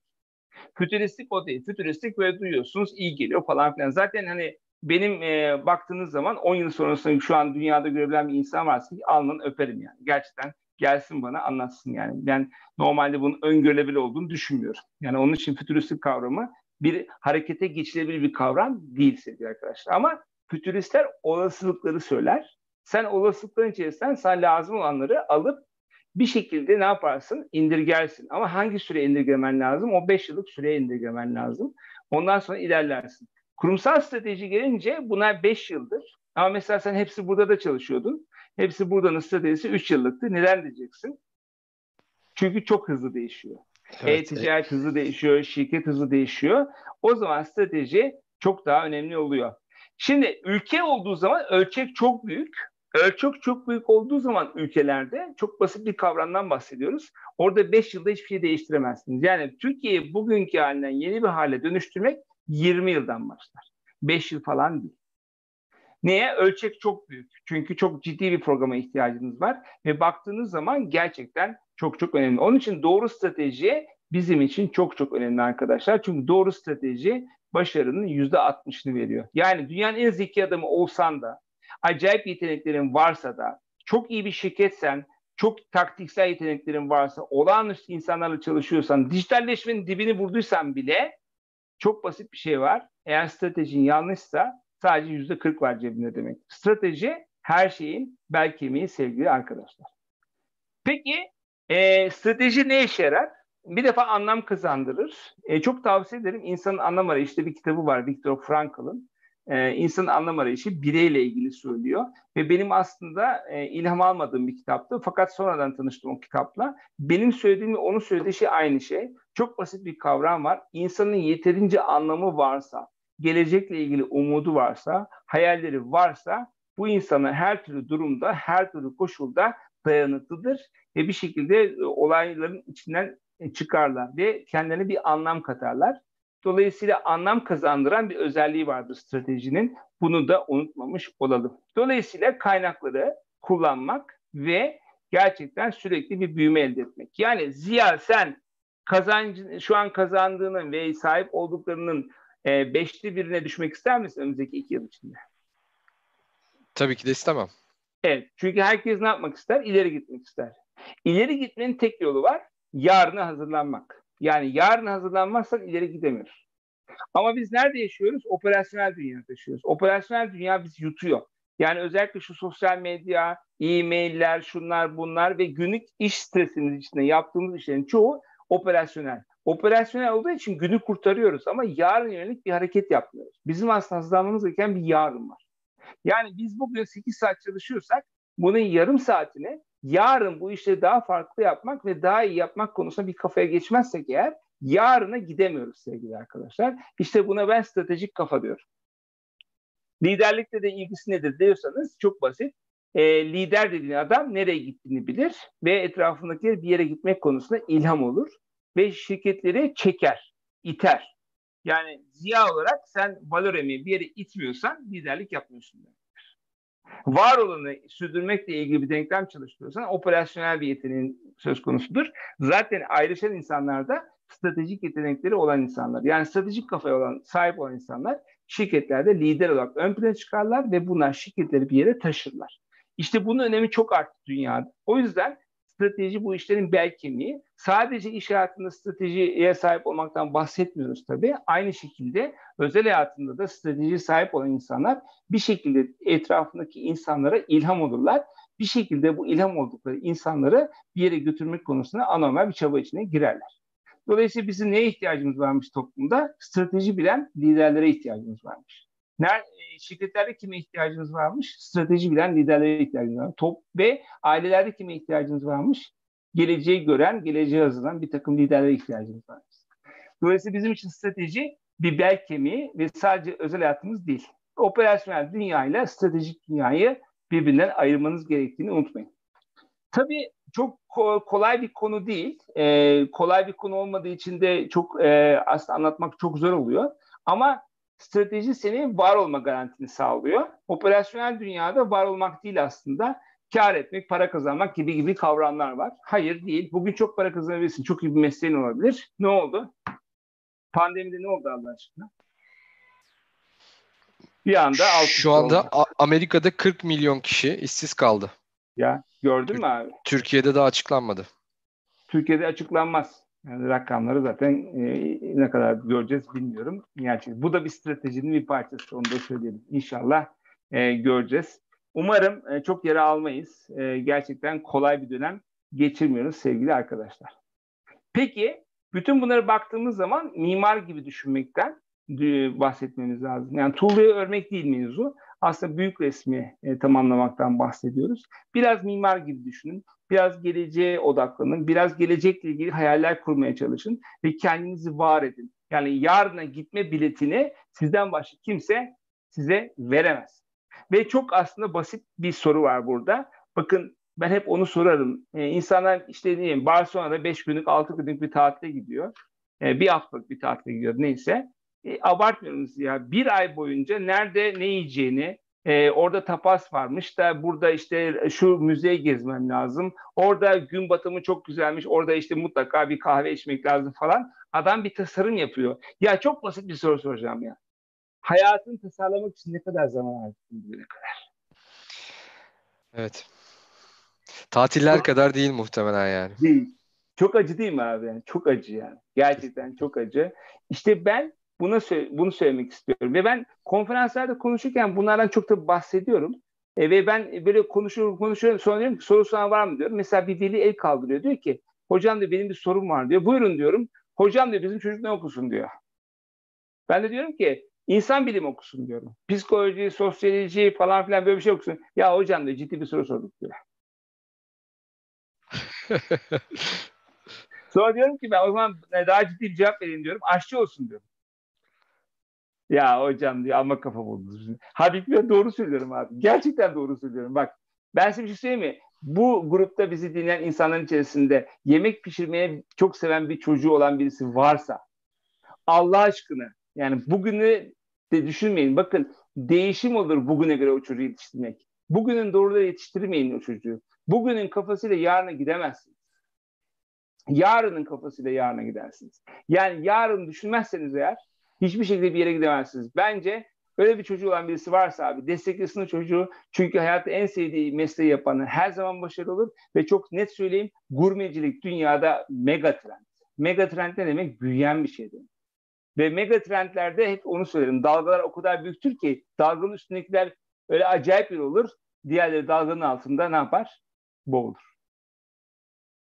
Fütüristik o değil. Fütüristik böyle duyuyorsunuz iyi geliyor falan filan. Zaten hani benim e, baktığınız zaman 10 yıl sonrasında şu an dünyada görebilen bir insan varsa alnını öperim yani. Gerçekten gelsin bana anlatsın yani. Ben normalde bunun öngörülebilir olduğunu düşünmüyorum. Yani onun için fütüristik kavramı bir harekete geçilebilir bir kavram değil sevgili arkadaşlar. Ama fütüristler olasılıkları söyler. Sen olasılıkların içerisinden sana lazım olanları alıp bir şekilde ne yaparsın? İndirgersin. Ama hangi süre indirgemen lazım? O 5 yıllık süreye indirgemen lazım. Ondan sonra ilerlersin. Kurumsal strateji gelince bunlar 5 yıldır. Ama mesela sen hepsi burada da çalışıyordun. Hepsi buradanın stratejisi 3 yıllıktı. Neden diyeceksin? Çünkü çok hızlı değişiyor. Evet, E-ticaret evet. hızlı değişiyor, şirket hızlı değişiyor. O zaman strateji çok daha önemli oluyor. Şimdi ülke olduğu zaman ölçek çok büyük. Ölçek çok büyük olduğu zaman ülkelerde çok basit bir kavramdan bahsediyoruz. Orada 5 yılda hiçbir şey değiştiremezsiniz. Yani Türkiye'yi bugünkü halinden yeni bir hale dönüştürmek 20 yıldan başlar. 5 yıl falan değil. Neye? Ölçek çok büyük. Çünkü çok ciddi bir programa ihtiyacınız var ve baktığınız zaman gerçekten çok çok önemli. Onun için doğru strateji bizim için çok çok önemli arkadaşlar. Çünkü doğru strateji başarının %60'ını veriyor. Yani dünyanın en zeki adamı olsan da acayip yeteneklerin varsa da, çok iyi bir şirketsen, çok taktiksel yeteneklerin varsa, olağanüstü insanlarla çalışıyorsan, dijitalleşmenin dibini vurduysan bile çok basit bir şey var. Eğer stratejin yanlışsa sadece yüzde 40 var cebinde demek. Strateji her şeyin bel kemiği sevgili arkadaşlar. Peki e, strateji ne işe yarar? Bir defa anlam kazandırır. E, çok tavsiye ederim. İnsanın Anlam Arayışı bir kitabı var Viktor Frankl'ın e, insanın anlam arayışı bireyle ilgili söylüyor. Ve benim aslında e, ilham almadığım bir kitaptı. Fakat sonradan tanıştım o kitapla. Benim söylediğim ve onun söylediği şey aynı şey. Çok basit bir kavram var. İnsanın yeterince anlamı varsa, gelecekle ilgili umudu varsa, hayalleri varsa bu insana her türlü durumda, her türlü koşulda dayanıklıdır ve bir şekilde e, olayların içinden çıkarlar ve kendilerine bir anlam katarlar. Dolayısıyla anlam kazandıran bir özelliği vardır stratejinin. Bunu da unutmamış olalım. Dolayısıyla kaynakları kullanmak ve gerçekten sürekli bir büyüme elde etmek. Yani Ziya sen kazancı, şu an kazandığının ve sahip olduklarının e, beşli birine düşmek ister misin önümüzdeki iki yıl içinde? Tabii ki de istemem. Evet. Çünkü herkes ne yapmak ister? İleri gitmek ister. İleri gitmenin tek yolu var. Yarına hazırlanmak. Yani yarın hazırlanmazsak ileri gidemiyoruz. Ama biz nerede yaşıyoruz? Operasyonel dünyada yaşıyoruz. Operasyonel dünya bizi yutuyor. Yani özellikle şu sosyal medya, e-mailler, şunlar bunlar ve günlük iş stresinin içinde yaptığımız işlerin çoğu operasyonel. Operasyonel olduğu için günü kurtarıyoruz ama yarın yönelik bir hareket yapmıyoruz. Bizim aslında hızlanmamız gereken bir yarın var. Yani biz bugün 8 saat çalışıyorsak bunun yarım saatini yarın bu işleri daha farklı yapmak ve daha iyi yapmak konusunda bir kafaya geçmezsek eğer yarına gidemiyoruz sevgili arkadaşlar. İşte buna ben stratejik kafa diyorum. Liderlikle de ilgisi nedir diyorsanız çok basit. E, lider dediğin adam nereye gittiğini bilir ve etrafındakiler bir yere gitmek konusunda ilham olur ve şirketleri çeker, iter. Yani ziya olarak sen valoremi bir yere itmiyorsan liderlik yapmıyorsun. Demektir. Var olanı sürdürmekle ilgili bir denklem çalıştırıyorsan operasyonel bir yeteneğin söz konusudur. Zaten ayrışan insanlarda stratejik yetenekleri olan insanlar. Yani stratejik kafaya olan, sahip olan insanlar şirketlerde lider olarak ön plana çıkarlar ve bunlar şirketleri bir yere taşırlar. İşte bunun önemi çok arttı dünyada. O yüzden strateji bu işlerin bel kemiği. Sadece iş hayatında stratejiye sahip olmaktan bahsetmiyoruz tabii. Aynı şekilde özel hayatında da stratejiye sahip olan insanlar bir şekilde etrafındaki insanlara ilham olurlar. Bir şekilde bu ilham oldukları insanları bir yere götürmek konusunda anormal bir çaba içine girerler. Dolayısıyla bizim neye ihtiyacımız varmış toplumda? Strateji bilen liderlere ihtiyacımız varmış. Nerede, şirketlerde kime ihtiyacımız varmış? Strateji bilen liderlere ihtiyacımız var. Top ve ailelerde kime ihtiyacımız varmış? Geleceği gören, geleceği hazırlanan bir takım liderlere ihtiyacımız var. Dolayısıyla bizim için strateji bir bel kemiği ve sadece özel hayatımız değil. Operasyonel dünyayla stratejik dünyayı birbirinden ayırmanız gerektiğini unutmayın. Tabii çok kolay bir konu değil. Ee, kolay bir konu olmadığı için de çok e, aslında anlatmak çok zor oluyor. Ama strateji senin var olma garantini sağlıyor. Operasyonel dünyada var olmak değil aslında. Kar etmek, para kazanmak gibi gibi kavramlar var. Hayır değil. Bugün çok para kazanabilirsin. Çok iyi bir mesleğin olabilir. Ne oldu? Pandemide ne oldu Allah aşkına? Bir anda Şu anda oldu. Amerika'da 40 milyon kişi işsiz kaldı. Ya gördün mü abi? Türkiye'de daha açıklanmadı. Türkiye'de açıklanmaz. Yani rakamları zaten e, ne kadar göreceğiz bilmiyorum. Gerçekten bu da bir stratejinin bir parçası onu da söyleyelim. İnşallah e, göreceğiz. Umarım e, çok yere almayız. E, gerçekten kolay bir dönem geçirmiyoruz sevgili arkadaşlar. Peki bütün bunları baktığımız zaman mimar gibi düşünmekten e, bahsetmemiz lazım. Yani tuğlayı örmek değil mevzu. Aslında büyük resmi e, tamamlamaktan bahsediyoruz. Biraz mimar gibi düşünün. Biraz geleceğe odaklanın. Biraz gelecekle ilgili hayaller kurmaya çalışın. Ve kendinizi var edin. Yani yarına gitme biletini sizden başka kimse size veremez. Ve çok aslında basit bir soru var burada. Bakın ben hep onu sorarım. Ee, insanlar işte diyeyim Barcelona'da 5 günlük 6 günlük bir tatile gidiyor. Ee, bir haftalık bir tatile gidiyor neyse e, abartmıyoruz ya. Bir ay boyunca nerede ne yiyeceğini, e, orada tapas varmış da burada işte şu müzeyi gezmem lazım. Orada gün batımı çok güzelmiş. Orada işte mutlaka bir kahve içmek lazım falan. Adam bir tasarım yapıyor. Ya çok basit bir soru soracağım ya. Hayatını tasarlamak için ne kadar zaman harcadın bugüne kadar? Evet. Tatiller çok, kadar değil muhtemelen yani. Değil. Çok acı değil mi abi? Yani çok acı yani. Gerçekten çok acı. İşte ben Buna bunu söylemek istiyorum. Ve ben konferanslarda konuşurken bunlardan çok da bahsediyorum. E, ve ben böyle konuşuyorum konuşuyorum sonra diyorum ki soru soran var mı diyorum. Mesela bir veli el kaldırıyor diyor ki hocam diyor benim bir sorum var diyor. Buyurun diyorum. Hocam diyor bizim çocuk ne okusun diyor. Ben de diyorum ki insan bilim okusun diyorum. Psikoloji, sosyoloji falan filan böyle bir şey okusun. Ya hocam diyor ciddi bir soru sorduk diyor. Sonra diyorum ki ben o zaman daha ciddi bir cevap vereyim diyorum. Aşçı olsun diyorum. Ya hocam diyor ama kafa buldunuz. Halbuki ben doğru söylüyorum abi. Gerçekten doğru söylüyorum. Bak ben size bir şey söyleyeyim mi? Bu grupta bizi dinleyen insanların içerisinde yemek pişirmeye çok seven bir çocuğu olan birisi varsa Allah aşkına yani bugünü de düşünmeyin. Bakın değişim olur bugüne göre o çocuğu yetiştirmek. Bugünün doğruları yetiştirmeyin o çocuğu. Bugünün kafasıyla yarına gidemezsiniz. Yarının kafasıyla yarına gidersiniz. Yani yarın düşünmezseniz eğer hiçbir şekilde bir yere gidemezsiniz. Bence öyle bir çocuğu olan birisi varsa abi desteklesin o çocuğu. Çünkü hayatta en sevdiği mesleği yapanı her zaman başarılı olur ve çok net söyleyeyim gurmecilik dünyada mega trend. Mega trend ne demek? Büyüyen bir şey demek. Ve mega trendlerde hep onu söylerim. Dalgalar o kadar büyüktür ki dalganın üstündekiler Öyle acayip bir olur. Diğerleri dalganın altında ne yapar? Boğulur.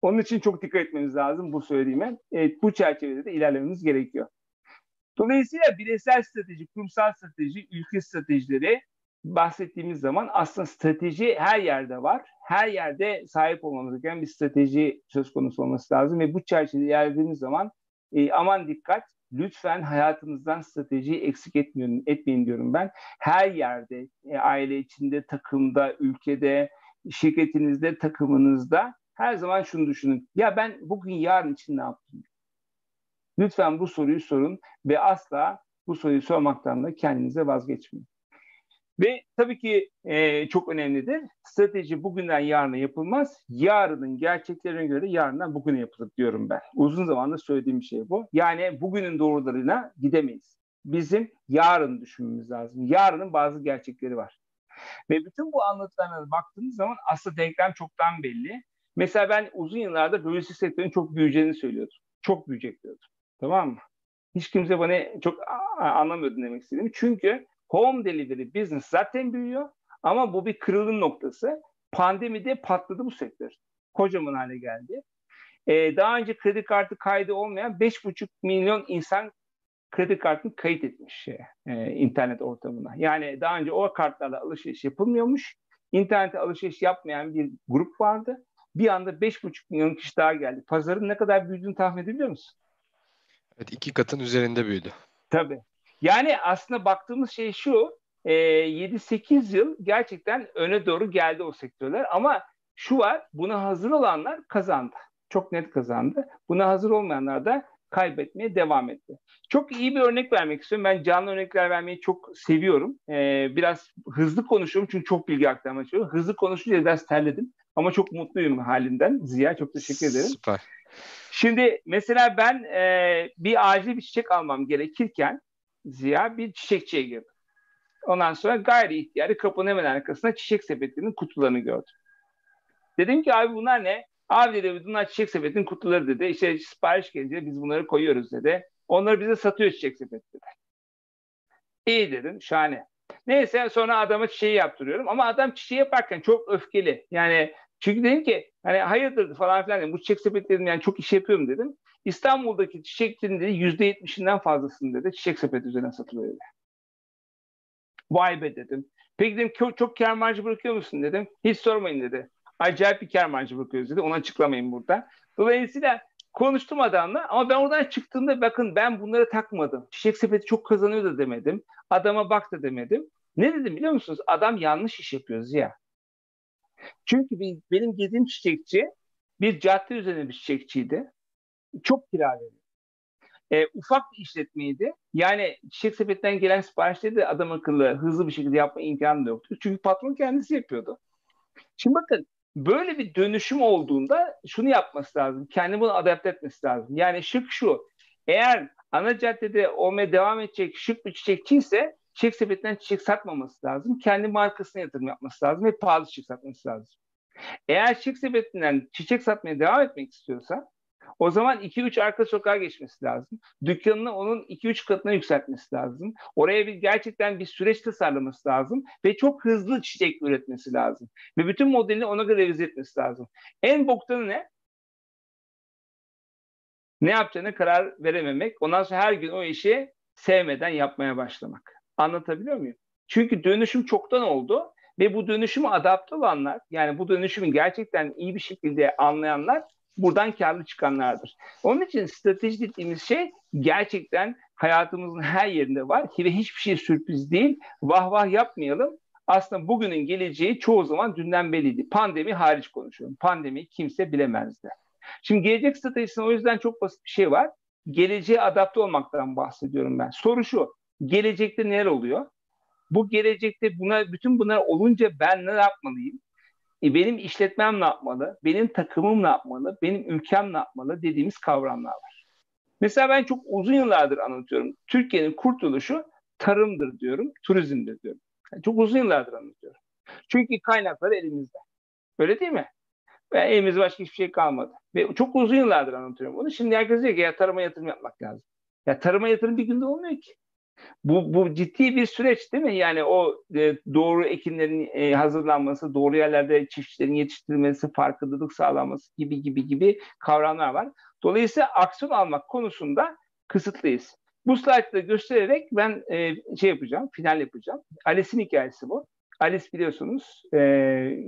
Onun için çok dikkat etmemiz lazım bu söylediğime. Evet, bu çerçevede de ilerlememiz gerekiyor. Dolayısıyla bireysel strateji, kurumsal strateji, ülke stratejileri bahsettiğimiz zaman aslında strateji her yerde var. Her yerde sahip olmamız gereken bir strateji söz konusu olması lazım ve bu çerçevede ilerlediğimiz zaman e, aman dikkat lütfen hayatınızdan stratejiyi eksik etmeyin, etmeyin diyorum ben. Her yerde, e, aile içinde, takımda, ülkede, şirketinizde, takımınızda her zaman şunu düşünün. Ya ben bugün yarın için ne yaptım? Lütfen bu soruyu sorun ve asla bu soruyu sormaktan da kendinize vazgeçmeyin. Ve tabii ki e, çok önemlidir. Strateji bugünden yarına yapılmaz. Yarının gerçeklerine göre yarından bugüne yapılır diyorum ben. Uzun zamandır söylediğim bir şey bu. Yani bugünün doğrularına gidemeyiz. Bizim yarın düşünmemiz lazım. Yarının bazı gerçekleri var. Ve bütün bu anlatılarına baktığınız zaman aslında denklem çoktan belli. Mesela ben uzun yıllardır lojistik sektörün çok büyüyeceğini söylüyordum. Çok büyüyecek diyordum. Tamam mı? Hiç kimse bana çok anlamıyordu demek istediğimi. Çünkü home delivery business zaten büyüyor ama bu bir kırılım noktası. Pandemide patladı bu sektör. Kocaman hale geldi. Ee, daha önce kredi kartı kaydı olmayan 5,5 milyon insan kredi kartını kayıt etmiş e, internet ortamına. Yani daha önce o kartlarla alışveriş yapılmıyormuş. İnternete alışveriş yapmayan bir grup vardı. Bir anda 5,5 milyon kişi daha geldi. Pazarın ne kadar büyüdüğünü tahmin edebiliyor musun? Evet iki katın üzerinde büyüdü. Tabii. Yani aslında baktığımız şey şu, e, 7-8 yıl gerçekten öne doğru geldi o sektörler ama şu var, buna hazır olanlar kazandı. Çok net kazandı. Buna hazır olmayanlar da kaybetmeye devam etti. Çok iyi bir örnek vermek istiyorum. Ben canlı örnekler vermeyi çok seviyorum. Ee, biraz hızlı konuşuyorum çünkü çok bilgi aktarmak istiyorum. Hızlı konuşunca biraz terledim. Ama çok mutluyum halinden. Ziya çok teşekkür ederim. Süper. Şimdi mesela ben e, bir acil bir çiçek almam gerekirken Ziya bir çiçekçiye girdi. Ondan sonra gayri ihtiyari kapının hemen arkasında çiçek sepetlerinin kutularını gördüm. Dedim ki abi bunlar ne? Abi dedi bunlar çiçek sepetinin kutuları dedi. İşte sipariş gelince biz bunları koyuyoruz dedi. Onları bize satıyor çiçek sepet dedi. İyi dedim şahane. Neyse sonra adama çiçeği yaptırıyorum ama adam çiçeği yaparken çok öfkeli. Yani çünkü dedim ki hani hayırdır falan filan dedim. Bu çiçek sepet dedim yani çok iş yapıyorum dedim. İstanbul'daki çiçeklerin dedi yüzde yetmişinden fazlasını dedi çiçek sepet üzerine satılıyor dedi. Vay be dedim. Peki dedim çok, çok kar marjı bırakıyor musun dedim. Hiç sormayın dedi. Acayip bir kar marjı bırakıyoruz dedi. Onu açıklamayın burada. Dolayısıyla konuştum adamla ama ben oradan çıktığımda bakın ben bunları takmadım. Çiçek sepeti çok kazanıyor da demedim. Adama bak da demedim. Ne dedim biliyor musunuz? Adam yanlış iş yapıyor Ziya. Çünkü benim girdiğim çiçekçi bir cadde üzerine bir çiçekçiydi. Çok kira veriyor. E, ufak bir işletmeydi. Yani çiçek sepetinden gelen siparişleri de adam akıllı hızlı bir şekilde yapma imkanı da yoktu. Çünkü patron kendisi yapıyordu. Şimdi bakın böyle bir dönüşüm olduğunda şunu yapması lazım. Kendi bunu adapte etmesi lazım. Yani şık şu. Eğer ana caddede olmaya devam edecek şık bir çiçekçi ise çiçek sepetinden çiçek satmaması lazım. Kendi markasına yatırım yapması lazım ve pahalı çiçek satması lazım. Eğer çiçek sepetinden çiçek satmaya devam etmek istiyorsa o zaman 2-3 arka sokağa geçmesi lazım. Dükkanını onun 2-3 katına yükseltmesi lazım. Oraya bir gerçekten bir süreç tasarlaması lazım ve çok hızlı çiçek üretmesi lazım. Ve bütün modelini ona göre revize etmesi lazım. En boktanı ne? Ne yapacağını karar verememek. Ondan sonra her gün o işi sevmeden yapmaya başlamak. Anlatabiliyor muyum? Çünkü dönüşüm çoktan oldu ve bu dönüşümü adapte olanlar yani bu dönüşümü gerçekten iyi bir şekilde anlayanlar buradan karlı çıkanlardır. Onun için strateji dediğimiz şey gerçekten hayatımızın her yerinde var ve hiçbir şey sürpriz değil. Vah vah yapmayalım. Aslında bugünün geleceği çoğu zaman dünden belliydi. Pandemi hariç konuşuyorum. Pandemi kimse bilemezdi. Şimdi gelecek stratejisinde o yüzden çok basit bir şey var. Geleceğe adapte olmaktan bahsediyorum ben. Soru şu. Gelecekte neler oluyor? Bu gelecekte buna bütün bunlar olunca ben ne yapmalıyım? E benim işletmem ne yapmalı? Benim takımım ne yapmalı? Benim ülkem ne yapmalı? Dediğimiz kavramlar var. Mesela ben çok uzun yıllardır anlatıyorum. Türkiye'nin kurtuluşu tarımdır diyorum, turizmdir diyorum. Yani çok uzun yıllardır anlatıyorum. Çünkü kaynaklar elimizde. Öyle değil mi? Ve elimizde başka hiçbir şey kalmadı. Ve çok uzun yıllardır anlatıyorum bunu. Şimdi herkes diyor ki ya tarıma yatırım yapmak lazım. Ya tarıma yatırım bir günde olmuyor ki. Bu, bu ciddi bir süreç değil mi? Yani o e, doğru ekinlerin e, hazırlanması, doğru yerlerde çiftçilerin yetiştirilmesi, farkındalık sağlanması gibi gibi gibi kavramlar var. Dolayısıyla aksiyon almak konusunda kısıtlıyız. Bu slaytta göstererek ben e, şey yapacağım, final yapacağım. Alice'in hikayesi bu. Alice biliyorsunuz e,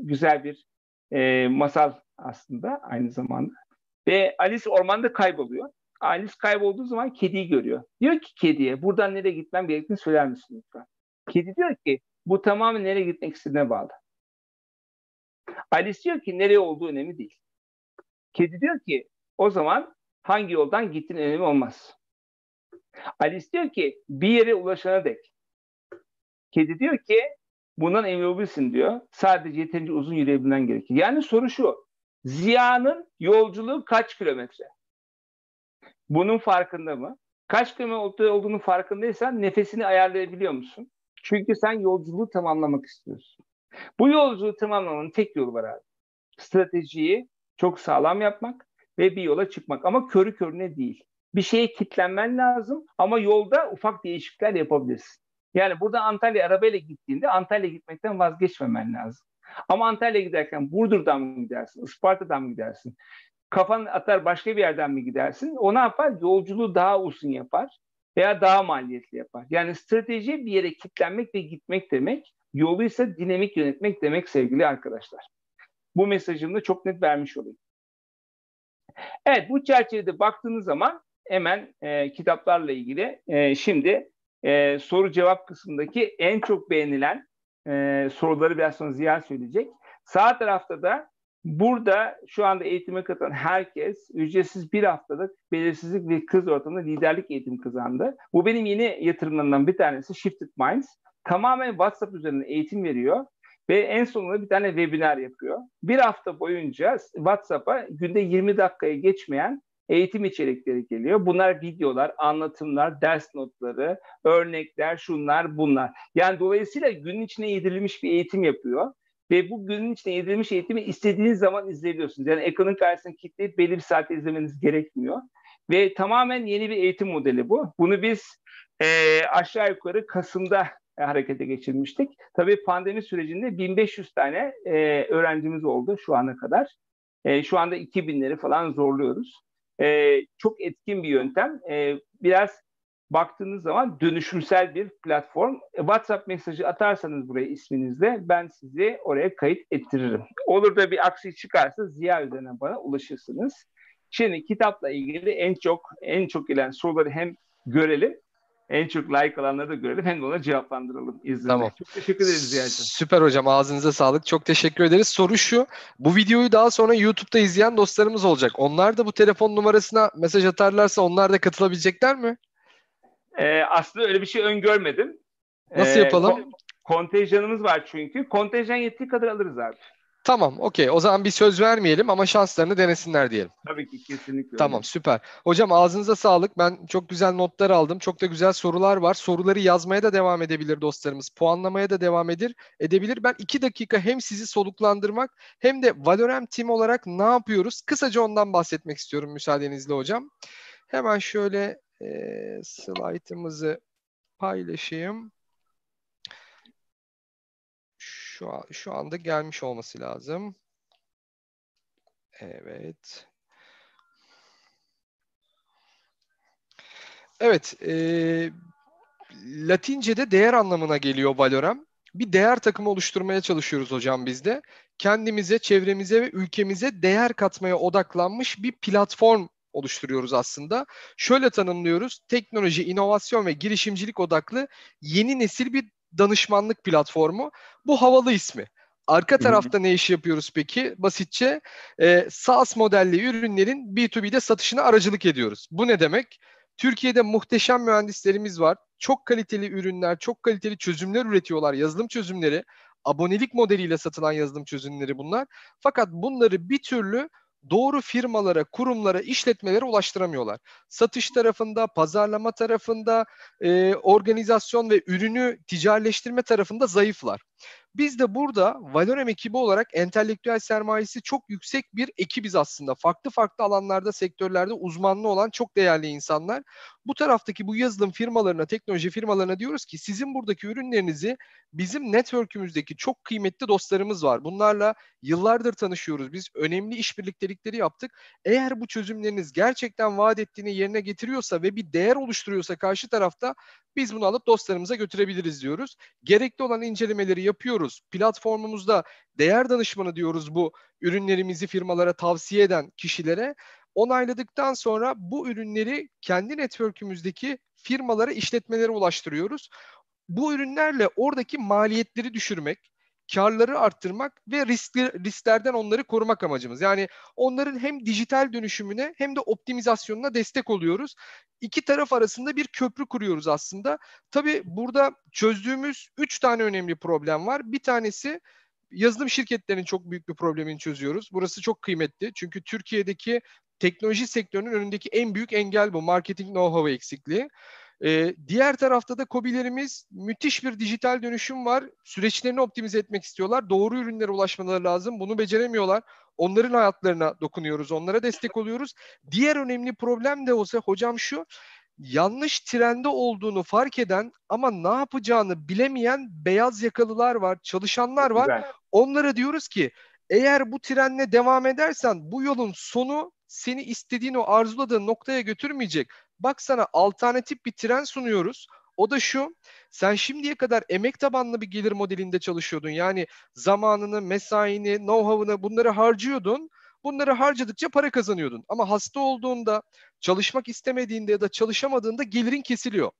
güzel bir e, masal aslında aynı zamanda. Ve Alice ormanda kayboluyor. Alice kaybolduğu zaman kediyi görüyor. Diyor ki kediye buradan nereye gitmem gerektiğini söyler misin lütfen? Kedi diyor ki bu tamamen nereye gitmek istediğine bağlı. Alice diyor ki nereye olduğu önemli değil. Kedi diyor ki o zaman hangi yoldan gittiğin önemi olmaz. Alice diyor ki bir yere ulaşana dek. Kedi diyor ki bundan emin olabilirsin diyor. Sadece yeterince uzun yürüyebilmen gerekir. Yani soru şu. Ziya'nın yolculuğu kaç kilometre? Bunun farkında mı? Kaç kilometre olduğunu farkındaysan nefesini ayarlayabiliyor musun? Çünkü sen yolculuğu tamamlamak istiyorsun. Bu yolculuğu tamamlamanın tek yolu var abi. Stratejiyi çok sağlam yapmak ve bir yola çıkmak ama körü körüne değil. Bir şeye kitlenmen lazım ama yolda ufak değişiklikler yapabilirsin. Yani burada Antalya arabayla gittiğinde Antalya gitmekten vazgeçmemen lazım. Ama Antalya giderken Burdur'dan mı gidersin, Isparta'dan mı gidersin? Kafan atar başka bir yerden mi gidersin? O ne yapar? Yolculuğu daha uzun yapar veya daha maliyetli yapar. Yani strateji bir yere kilitlenmek ve gitmek demek. Yolu ise dinamik yönetmek demek sevgili arkadaşlar. Bu mesajımı da çok net vermiş olayım. Evet bu çerçevede baktığınız zaman hemen e, kitaplarla ilgili e, şimdi e, soru cevap kısmındaki en çok beğenilen e, soruları biraz sonra Ziya söyleyecek. Sağ tarafta da burada şu anda eğitime katılan herkes ücretsiz bir haftalık belirsizlik ve kız ortamında liderlik eğitimi kazandı. Bu benim yeni yatırımlarımdan bir tanesi Shifted Minds. Tamamen WhatsApp üzerinden eğitim veriyor ve en sonunda bir tane webinar yapıyor. Bir hafta boyunca WhatsApp'a günde 20 dakikaya geçmeyen eğitim içerikleri geliyor. Bunlar videolar, anlatımlar, ders notları, örnekler, şunlar, bunlar. Yani dolayısıyla günün içine yedirilmiş bir eğitim yapıyor. Ve bu günün içine yedirilmiş eğitimi istediğiniz zaman izleyebiliyorsunuz. Yani ekranın karşısına kilitleyip belli bir saatte izlemeniz gerekmiyor. Ve tamamen yeni bir eğitim modeli bu. Bunu biz e, aşağı yukarı Kasım'da harekete geçirmiştik. Tabii pandemi sürecinde 1500 tane e, öğrencimiz oldu şu ana kadar. E, şu anda 2000'leri falan zorluyoruz e, çok etkin bir yöntem. E, biraz baktığınız zaman dönüşümsel bir platform. E, WhatsApp mesajı atarsanız buraya isminizle ben sizi oraya kayıt ettiririm. Olur da bir aksi çıkarsa Ziya üzerinden bana ulaşırsınız. Şimdi kitapla ilgili en çok en çok gelen soruları hem görelim en çok like alanları da görelim hem de ona cevaplandıralım izninle. Tamam. Çok teşekkür ederiz Ziya'cığım. Süper hocam ağzınıza sağlık. Çok teşekkür ederiz. Soru şu. Bu videoyu daha sonra YouTube'da izleyen dostlarımız olacak. Onlar da bu telefon numarasına mesaj atarlarsa onlar da katılabilecekler mi? Ee, aslında öyle bir şey öngörmedim. Nasıl ee, yapalım? Kontenjanımız var çünkü. Kontenjan yettiği kadar alırız abi. Tamam, okey. O zaman bir söz vermeyelim ama şanslarını denesinler diyelim. Tabii ki kesinlikle. Tamam, süper. Hocam ağzınıza sağlık. Ben çok güzel notlar aldım. Çok da güzel sorular var. Soruları yazmaya da devam edebilir dostlarımız. Puanlamaya da devam edir, edebilir. Ben iki dakika hem sizi soluklandırmak hem de Valorem Team olarak ne yapıyoruz? Kısaca ondan bahsetmek istiyorum müsaadenizle hocam. Hemen şöyle e, slaytımızı paylaşayım şu şu anda gelmiş olması lazım. Evet. Evet, e, Latince'de değer anlamına geliyor Valorem. Bir değer takımı oluşturmaya çalışıyoruz hocam biz de. Kendimize, çevremize ve ülkemize değer katmaya odaklanmış bir platform oluşturuyoruz aslında. Şöyle tanımlıyoruz. Teknoloji, inovasyon ve girişimcilik odaklı yeni nesil bir danışmanlık platformu. Bu havalı ismi. Arka tarafta ne iş yapıyoruz peki? Basitçe e, SaaS modelli ürünlerin B2B'de satışına aracılık ediyoruz. Bu ne demek? Türkiye'de muhteşem mühendislerimiz var. Çok kaliteli ürünler, çok kaliteli çözümler üretiyorlar. Yazılım çözümleri, abonelik modeliyle satılan yazılım çözümleri bunlar. Fakat bunları bir türlü doğru firmalara, kurumlara, işletmelere ulaştıramıyorlar. Satış tarafında, pazarlama tarafında, e, organizasyon ve ürünü ticarileştirme tarafında zayıflar. Biz de burada Valorem ekibi olarak entelektüel sermayesi çok yüksek bir ekibiz aslında. Farklı farklı alanlarda, sektörlerde uzmanlı olan çok değerli insanlar. Bu taraftaki bu yazılım firmalarına, teknoloji firmalarına diyoruz ki sizin buradaki ürünlerinizi bizim network'ümüzdeki çok kıymetli dostlarımız var. Bunlarla yıllardır tanışıyoruz. Biz önemli işbirliktelikleri yaptık. Eğer bu çözümleriniz gerçekten vaat ettiğini yerine getiriyorsa ve bir değer oluşturuyorsa karşı tarafta biz bunu alıp dostlarımıza götürebiliriz diyoruz. Gerekli olan incelemeleri yapıyoruz. Platformumuzda değer danışmanı diyoruz bu ürünlerimizi firmalara tavsiye eden kişilere. Onayladıktan sonra bu ürünleri kendi network'ümüzdeki firmalara, işletmelere ulaştırıyoruz. Bu ürünlerle oradaki maliyetleri düşürmek, karları arttırmak ve riskli, risklerden onları korumak amacımız. Yani onların hem dijital dönüşümüne hem de optimizasyonuna destek oluyoruz. İki taraf arasında bir köprü kuruyoruz aslında. Tabii burada çözdüğümüz üç tane önemli problem var. Bir tanesi yazılım şirketlerinin çok büyük bir problemini çözüyoruz. Burası çok kıymetli. Çünkü Türkiye'deki teknoloji sektörünün önündeki en büyük engel bu. Marketing know-how eksikliği. Ee, diğer tarafta da kobilerimiz müthiş bir dijital dönüşüm var. Süreçlerini optimize etmek istiyorlar. Doğru ürünlere ulaşmaları lazım. Bunu beceremiyorlar. Onların hayatlarına dokunuyoruz. Onlara destek oluyoruz. Diğer önemli problem de olsa hocam şu yanlış trende olduğunu fark eden ama ne yapacağını bilemeyen beyaz yakalılar var, çalışanlar var. Güzel. Onlara diyoruz ki eğer bu trenle devam edersen bu yolun sonu seni istediğin o arzuladığın noktaya götürmeyecek. Bak sana alternatif bir tren sunuyoruz. O da şu, sen şimdiye kadar emek tabanlı bir gelir modelinde çalışıyordun. Yani zamanını, mesaini, know-how'ını bunları harcıyordun. Bunları harcadıkça para kazanıyordun. Ama hasta olduğunda, çalışmak istemediğinde ya da çalışamadığında gelirin kesiliyor.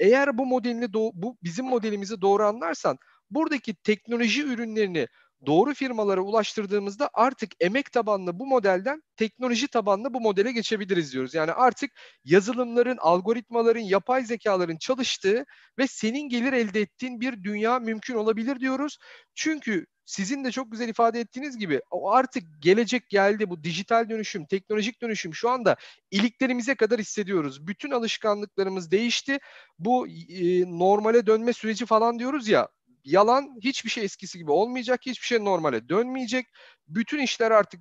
Eğer bu modelini bu bizim modelimizi doğru anlarsan buradaki teknoloji ürünlerini doğru firmalara ulaştırdığımızda artık emek tabanlı bu modelden teknoloji tabanlı bu modele geçebiliriz diyoruz. Yani artık yazılımların, algoritmaların, yapay zekaların çalıştığı ve senin gelir elde ettiğin bir dünya mümkün olabilir diyoruz. Çünkü sizin de çok güzel ifade ettiğiniz gibi o artık gelecek geldi bu dijital dönüşüm, teknolojik dönüşüm şu anda iliklerimize kadar hissediyoruz. Bütün alışkanlıklarımız değişti. Bu e, normale dönme süreci falan diyoruz ya yalan hiçbir şey eskisi gibi olmayacak. Hiçbir şey normale dönmeyecek. Bütün işler artık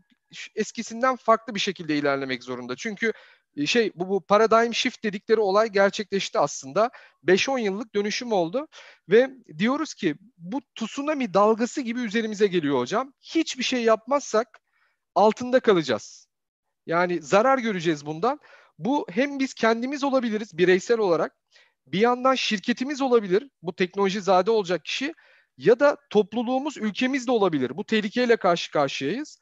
eskisinden farklı bir şekilde ilerlemek zorunda. Çünkü e, şey bu, bu paradigm shift dedikleri olay gerçekleşti aslında. 5-10 yıllık dönüşüm oldu ve diyoruz ki bu tsunami dalgası gibi üzerimize geliyor hocam. Hiçbir şey yapmazsak altında kalacağız. Yani zarar göreceğiz bundan. Bu hem biz kendimiz olabiliriz bireysel olarak bir yandan şirketimiz olabilir. Bu teknoloji zade olacak kişi ya da topluluğumuz, ülkemiz de olabilir. Bu tehlikeyle karşı karşıyayız.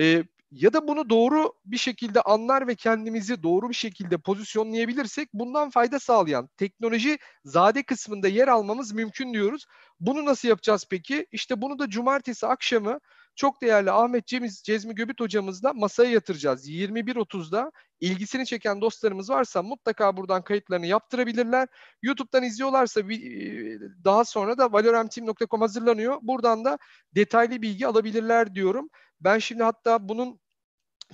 Ee, ya da bunu doğru bir şekilde anlar ve kendimizi doğru bir şekilde pozisyonlayabilirsek bundan fayda sağlayan teknoloji zade kısmında yer almamız mümkün diyoruz. Bunu nasıl yapacağız peki? İşte bunu da cumartesi akşamı çok değerli Ahmet Cemiz, Cezmi Göbüt hocamızla masaya yatıracağız. 21.30'da ilgisini çeken dostlarımız varsa mutlaka buradan kayıtlarını yaptırabilirler. YouTube'dan izliyorlarsa daha sonra da valoremteam.com hazırlanıyor. Buradan da detaylı bilgi alabilirler diyorum. Ben şimdi hatta bunun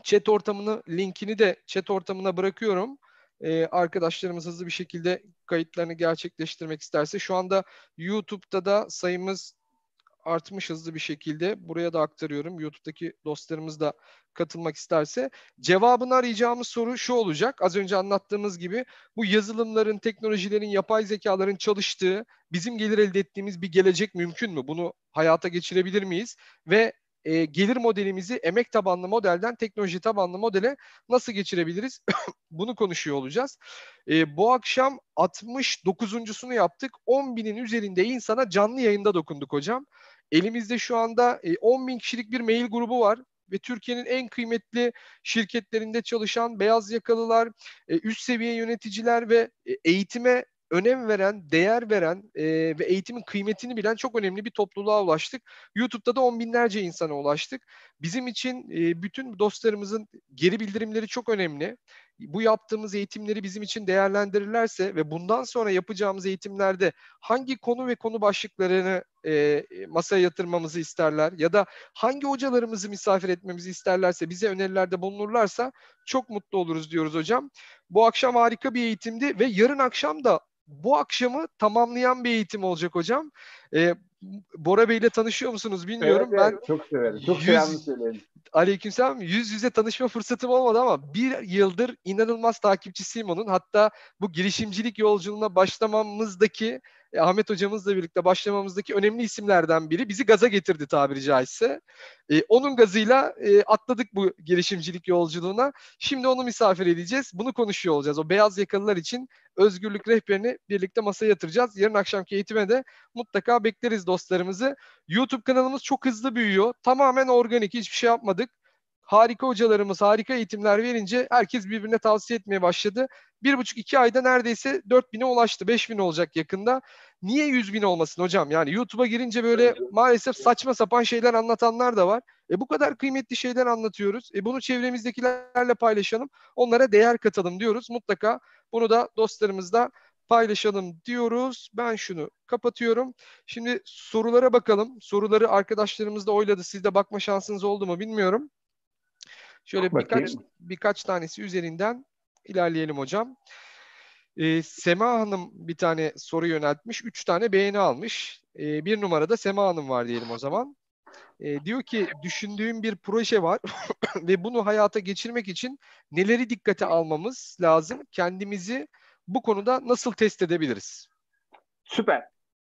chat ortamını linkini de chat ortamına bırakıyorum. Ee, arkadaşlarımız hızlı bir şekilde kayıtlarını gerçekleştirmek isterse şu anda YouTube'da da sayımız artmış hızlı bir şekilde. Buraya da aktarıyorum. YouTube'daki dostlarımız da katılmak isterse. Cevabını arayacağımız soru şu olacak. Az önce anlattığımız gibi bu yazılımların, teknolojilerin, yapay zekaların çalıştığı, bizim gelir elde ettiğimiz bir gelecek mümkün mü? Bunu hayata geçirebilir miyiz? Ve e, gelir modelimizi emek tabanlı modelden teknoloji tabanlı modele nasıl geçirebiliriz? Bunu konuşuyor olacağız. E, bu akşam 69.sunu yaptık. 10 binin üzerinde insana canlı yayında dokunduk hocam. Elimizde şu anda 10 e, bin kişilik bir mail grubu var ve Türkiye'nin en kıymetli şirketlerinde çalışan beyaz yakalılar, e, üst seviye yöneticiler ve e, eğitime önem veren, değer veren e, ve eğitimin kıymetini bilen çok önemli bir topluluğa ulaştık. YouTube'da da on binlerce insana ulaştık. Bizim için e, bütün dostlarımızın geri bildirimleri çok önemli. Bu yaptığımız eğitimleri bizim için değerlendirirlerse ve bundan sonra yapacağımız eğitimlerde hangi konu ve konu başlıklarını e, masaya yatırmamızı isterler ya da hangi hocalarımızı misafir etmemizi isterlerse bize önerilerde bulunurlarsa çok mutlu oluruz diyoruz hocam. Bu akşam harika bir eğitimdi ve yarın akşam da bu akşamı tamamlayan bir eğitim olacak hocam. E, Bora Bey ile tanışıyor musunuz bilmiyorum. Evet, evet, ben çok severim. Çok yüz, selamlı söylerim. Aleykümselam. Yüz yüze tanışma fırsatım olmadı ama bir yıldır inanılmaz takipçisiyim onun. Hatta bu girişimcilik yolculuğuna başlamamızdaki e, Ahmet hocamızla birlikte başlamamızdaki önemli isimlerden biri. Bizi gaza getirdi tabiri caizse. E, onun gazıyla e, atladık bu girişimcilik yolculuğuna. Şimdi onu misafir edeceğiz. Bunu konuşuyor olacağız. O beyaz yakalılar için özgürlük rehberini birlikte masaya yatıracağız. Yarın akşamki eğitime de mutlaka bekleriz dostlarımızı. YouTube kanalımız çok hızlı büyüyor. Tamamen organik. Hiçbir şey yapmadık harika hocalarımız harika eğitimler verince herkes birbirine tavsiye etmeye başladı. Bir buçuk iki ayda neredeyse 4000'e ulaştı. 5000 olacak yakında. Niye 100 bin olmasın hocam? Yani YouTube'a girince böyle maalesef saçma sapan şeyler anlatanlar da var. E bu kadar kıymetli şeyler anlatıyoruz. E bunu çevremizdekilerle paylaşalım. Onlara değer katalım diyoruz. Mutlaka bunu da dostlarımızla paylaşalım diyoruz. Ben şunu kapatıyorum. Şimdi sorulara bakalım. Soruları arkadaşlarımız da oyladı. Sizde bakma şansınız oldu mu bilmiyorum. Şöyle birkaç birkaç tanesi üzerinden ilerleyelim hocam. Ee, Sema Hanım bir tane soru yöneltmiş. Üç tane beğeni almış. Ee, bir numarada Sema Hanım var diyelim o zaman. Ee, diyor ki düşündüğüm bir proje var ve bunu hayata geçirmek için neleri dikkate almamız lazım? Kendimizi bu konuda nasıl test edebiliriz? Süper.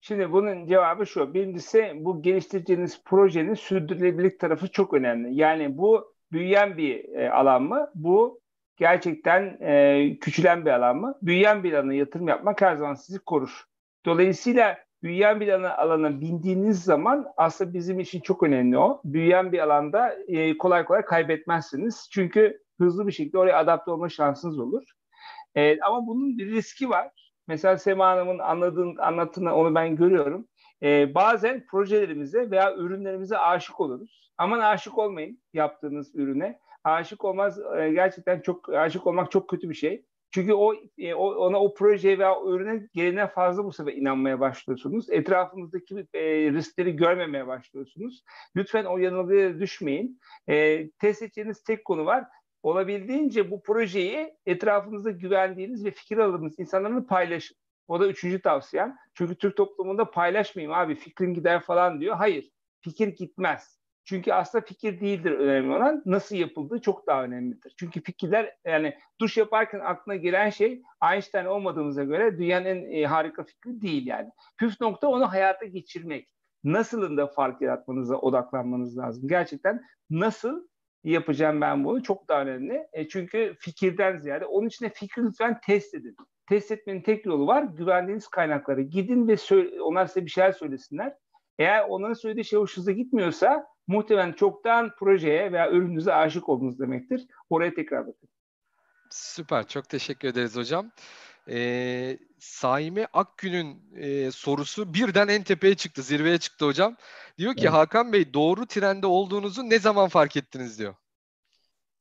Şimdi bunun cevabı şu. Birincisi bu geliştireceğiniz projenin sürdürülebilirlik tarafı çok önemli. Yani bu büyüyen bir e, alan mı? Bu gerçekten e, küçülen bir alan mı? Büyüyen bir alana yatırım yapmak her zaman sizi korur. Dolayısıyla büyüyen bir alana, alana bindiğiniz zaman aslında bizim için çok önemli o. Büyüyen bir alanda e, kolay kolay kaybetmezsiniz. Çünkü hızlı bir şekilde oraya adapte olma şansınız olur. E, ama bunun bir riski var. Mesela Sema Hanım'ın anladığın, anlattığını onu ben görüyorum. E, bazen projelerimize veya ürünlerimize aşık oluruz. Aman aşık olmayın yaptığınız ürüne. Aşık olmaz e, gerçekten çok aşık olmak çok kötü bir şey. Çünkü o, e, o ona o projeye veya o ürüne gelene fazla bu sefer inanmaya başlıyorsunuz. Etrafınızdaki e, riskleri görmemeye başlıyorsunuz. Lütfen o yanılgıya düşmeyin. E, test edeceğiniz tek konu var. Olabildiğince bu projeyi etrafınızda güvendiğiniz ve fikir aldığınız insanlarla paylaşın. O da üçüncü tavsiyem. Çünkü Türk toplumunda paylaşmayayım abi fikrin gider falan diyor. Hayır fikir gitmez. Çünkü aslında fikir değildir önemli olan nasıl yapıldığı çok daha önemlidir. Çünkü fikirler yani duş yaparken aklına gelen şey Einstein olmadığımıza göre dünyanın en e, harika fikri değil yani. Püf nokta onu hayata geçirmek. Nasılında fark yaratmanıza odaklanmanız lazım. Gerçekten nasıl yapacağım ben bunu çok daha önemli. E çünkü fikirden ziyade onun için de fikri lütfen test edin test etmenin tek yolu var. Güvendiğiniz kaynaklara gidin ve söyle, onlar size bir şeyler söylesinler. Eğer onların söylediği şey hoşunuza gitmiyorsa muhtemelen çoktan projeye veya ürününüze aşık oldunuz demektir. Oraya tekrar bakın. Süper. Çok teşekkür ederiz hocam. Ee, Saime Akgün'ün e, sorusu birden en tepeye çıktı, zirveye çıktı hocam. Diyor ki evet. Hakan Bey doğru trende olduğunuzu ne zaman fark ettiniz diyor.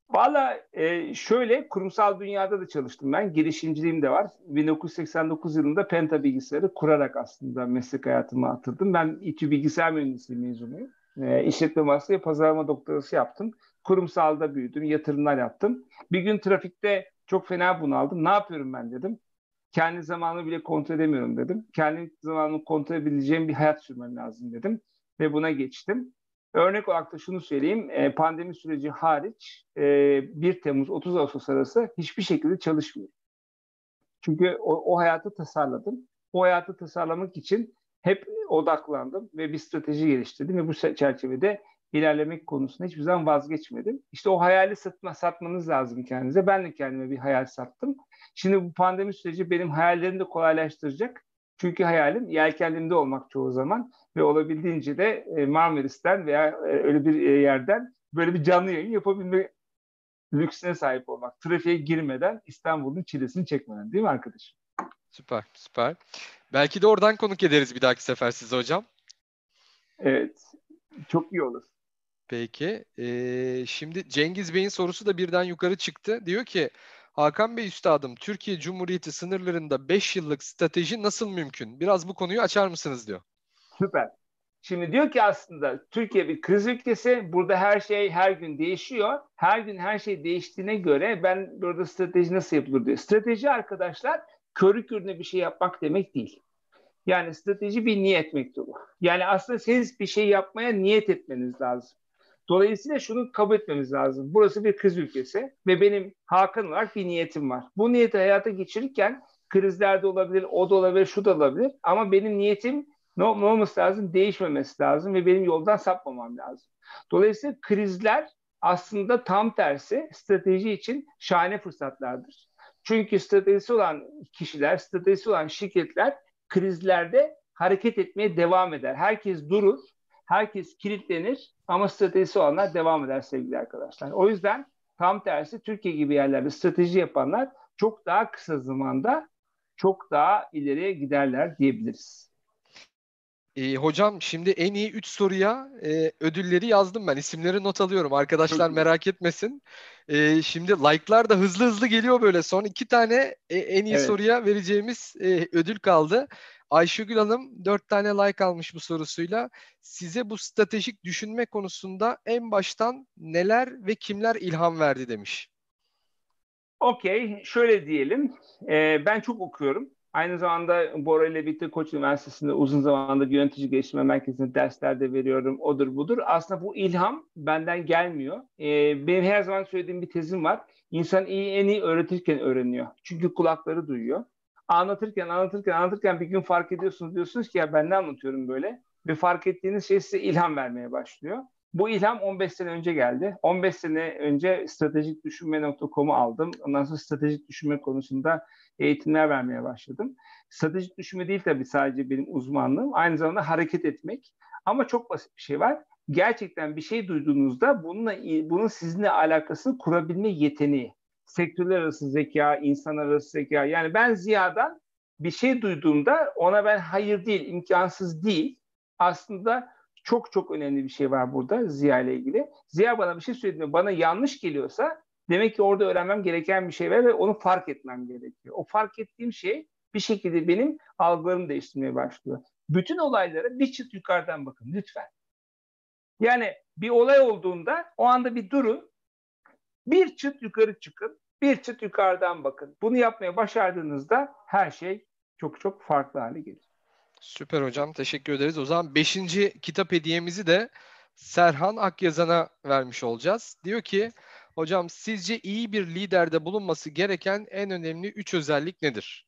Valla e, şöyle kurumsal dünyada da çalıştım ben. Girişimciliğim de var. 1989 yılında Penta bilgisayarı kurarak aslında meslek hayatıma atıldım. Ben İTÜ Bilgisayar Mühendisliği mezunuyum. E, işletme ve pazarlama doktorası yaptım. Kurumsalda büyüdüm, yatırımlar yaptım. Bir gün trafikte çok fena bunaldım. Ne yapıyorum ben dedim. Kendi zamanımı bile kontrol edemiyorum dedim. Kendi zamanımı kontrol edebileceğim bir hayat sürmem lazım dedim. Ve buna geçtim. Örnek olarak da şunu söyleyeyim. E, pandemi süreci hariç e, 1 Temmuz 30 Ağustos arası hiçbir şekilde çalışmıyor. Çünkü o, o hayatı tasarladım. O hayatı tasarlamak için hep odaklandım ve bir strateji geliştirdim ve bu çerçevede ilerlemek konusunda hiçbir zaman vazgeçmedim. İşte o hayali satma, satmanız lazım kendinize. Ben de kendime bir hayal sattım. Şimdi bu pandemi süreci benim hayallerimi de kolaylaştıracak. Çünkü hayalim yelkenlimde olmak çoğu zaman ve olabildiğince de e, Marmaris'ten veya e, öyle bir e, yerden böyle bir canlı yayın yapabilme lüksüne sahip olmak. Trafiğe girmeden İstanbul'un çilesini çekmeden değil mi arkadaşım? Süper, süper. Belki de oradan konuk ederiz bir dahaki sefer size hocam. Evet, çok iyi olur. Peki, ee, şimdi Cengiz Bey'in sorusu da birden yukarı çıktı. Diyor ki, Hakan Bey Üstadım, Türkiye Cumhuriyeti sınırlarında 5 yıllık strateji nasıl mümkün? Biraz bu konuyu açar mısınız diyor. Süper. Şimdi diyor ki aslında Türkiye bir kriz ülkesi. Burada her şey her gün değişiyor. Her gün her şey değiştiğine göre ben burada strateji nasıl yapılır diyor. Strateji arkadaşlar körü körüne bir şey yapmak demek değil. Yani strateji bir niyet mektubu. Yani aslında siz bir şey yapmaya niyet etmeniz lazım. Dolayısıyla şunu kabul etmemiz lazım. Burası bir kriz ülkesi ve benim Hakan olarak bir niyetim var. Bu niyeti hayata geçirirken krizler de olabilir, o da olabilir, şu da olabilir. Ama benim niyetim ne, ne olması lazım? Değişmemesi lazım ve benim yoldan sapmamam lazım. Dolayısıyla krizler aslında tam tersi strateji için şahane fırsatlardır. Çünkü stratejisi olan kişiler, stratejisi olan şirketler krizlerde hareket etmeye devam eder. Herkes durur, herkes kilitlenir ama stratejisi olanlar devam eder sevgili arkadaşlar. O yüzden tam tersi Türkiye gibi yerlerde strateji yapanlar çok daha kısa zamanda çok daha ileriye giderler diyebiliriz. E, hocam şimdi en iyi 3 soruya e, ödülleri yazdım ben. İsimleri not alıyorum. Arkadaşlar merak etmesin. E, şimdi like'lar da hızlı hızlı geliyor böyle. Son iki tane e, en iyi evet. soruya vereceğimiz e, ödül kaldı. Ayşegül Hanım 4 tane like almış bu sorusuyla. Size bu stratejik düşünme konusunda en baştan neler ve kimler ilham verdi demiş. Okey, şöyle diyelim. Ee, ben çok okuyorum. Aynı zamanda Bora ile birlikte Koç Üniversitesi'nde uzun zamandır yönetici geliştirme merkezinde dersler de veriyorum. Odur budur. Aslında bu ilham benden gelmiyor. Ee, benim her zaman söylediğim bir tezim var. İnsan iyi en iyi öğretirken öğreniyor. Çünkü kulakları duyuyor. Anlatırken, anlatırken, anlatırken bir gün fark ediyorsunuz. Diyorsunuz ki ya ben ne anlatıyorum böyle? Ve fark ettiğiniz şey size ilham vermeye başlıyor. Bu ilham 15 sene önce geldi. 15 sene önce stratejik düşünme.com'u aldım. Ondan sonra stratejik düşünme konusunda eğitimler vermeye başladım. Stratejik düşünme değil tabii sadece benim uzmanlığım. Aynı zamanda hareket etmek. Ama çok basit bir şey var. Gerçekten bir şey duyduğunuzda bununla bunun sizinle alakasını kurabilme yeteneği. Sektörler arası zeka, insan arası zeka. Yani ben Ziya'dan bir şey duyduğumda ona ben hayır değil, imkansız değil. Aslında çok çok önemli bir şey var burada Ziya ile ilgili. Ziya bana bir şey söylediğinde bana yanlış geliyorsa demek ki orada öğrenmem gereken bir şey var ve onu fark etmem gerekiyor. O fark ettiğim şey bir şekilde benim algılarımı değiştirmeye başlıyor. Bütün olaylara bir çıt yukarıdan bakın lütfen. Yani bir olay olduğunda o anda bir durun, bir çıt yukarı çıkın, bir çıt yukarıdan bakın. Bunu yapmaya başardığınızda her şey çok çok farklı hale gelir. Süper hocam. Teşekkür ederiz. O zaman beşinci kitap hediyemizi de Serhan Akyazan'a vermiş olacağız. Diyor ki hocam sizce iyi bir liderde bulunması gereken en önemli üç özellik nedir?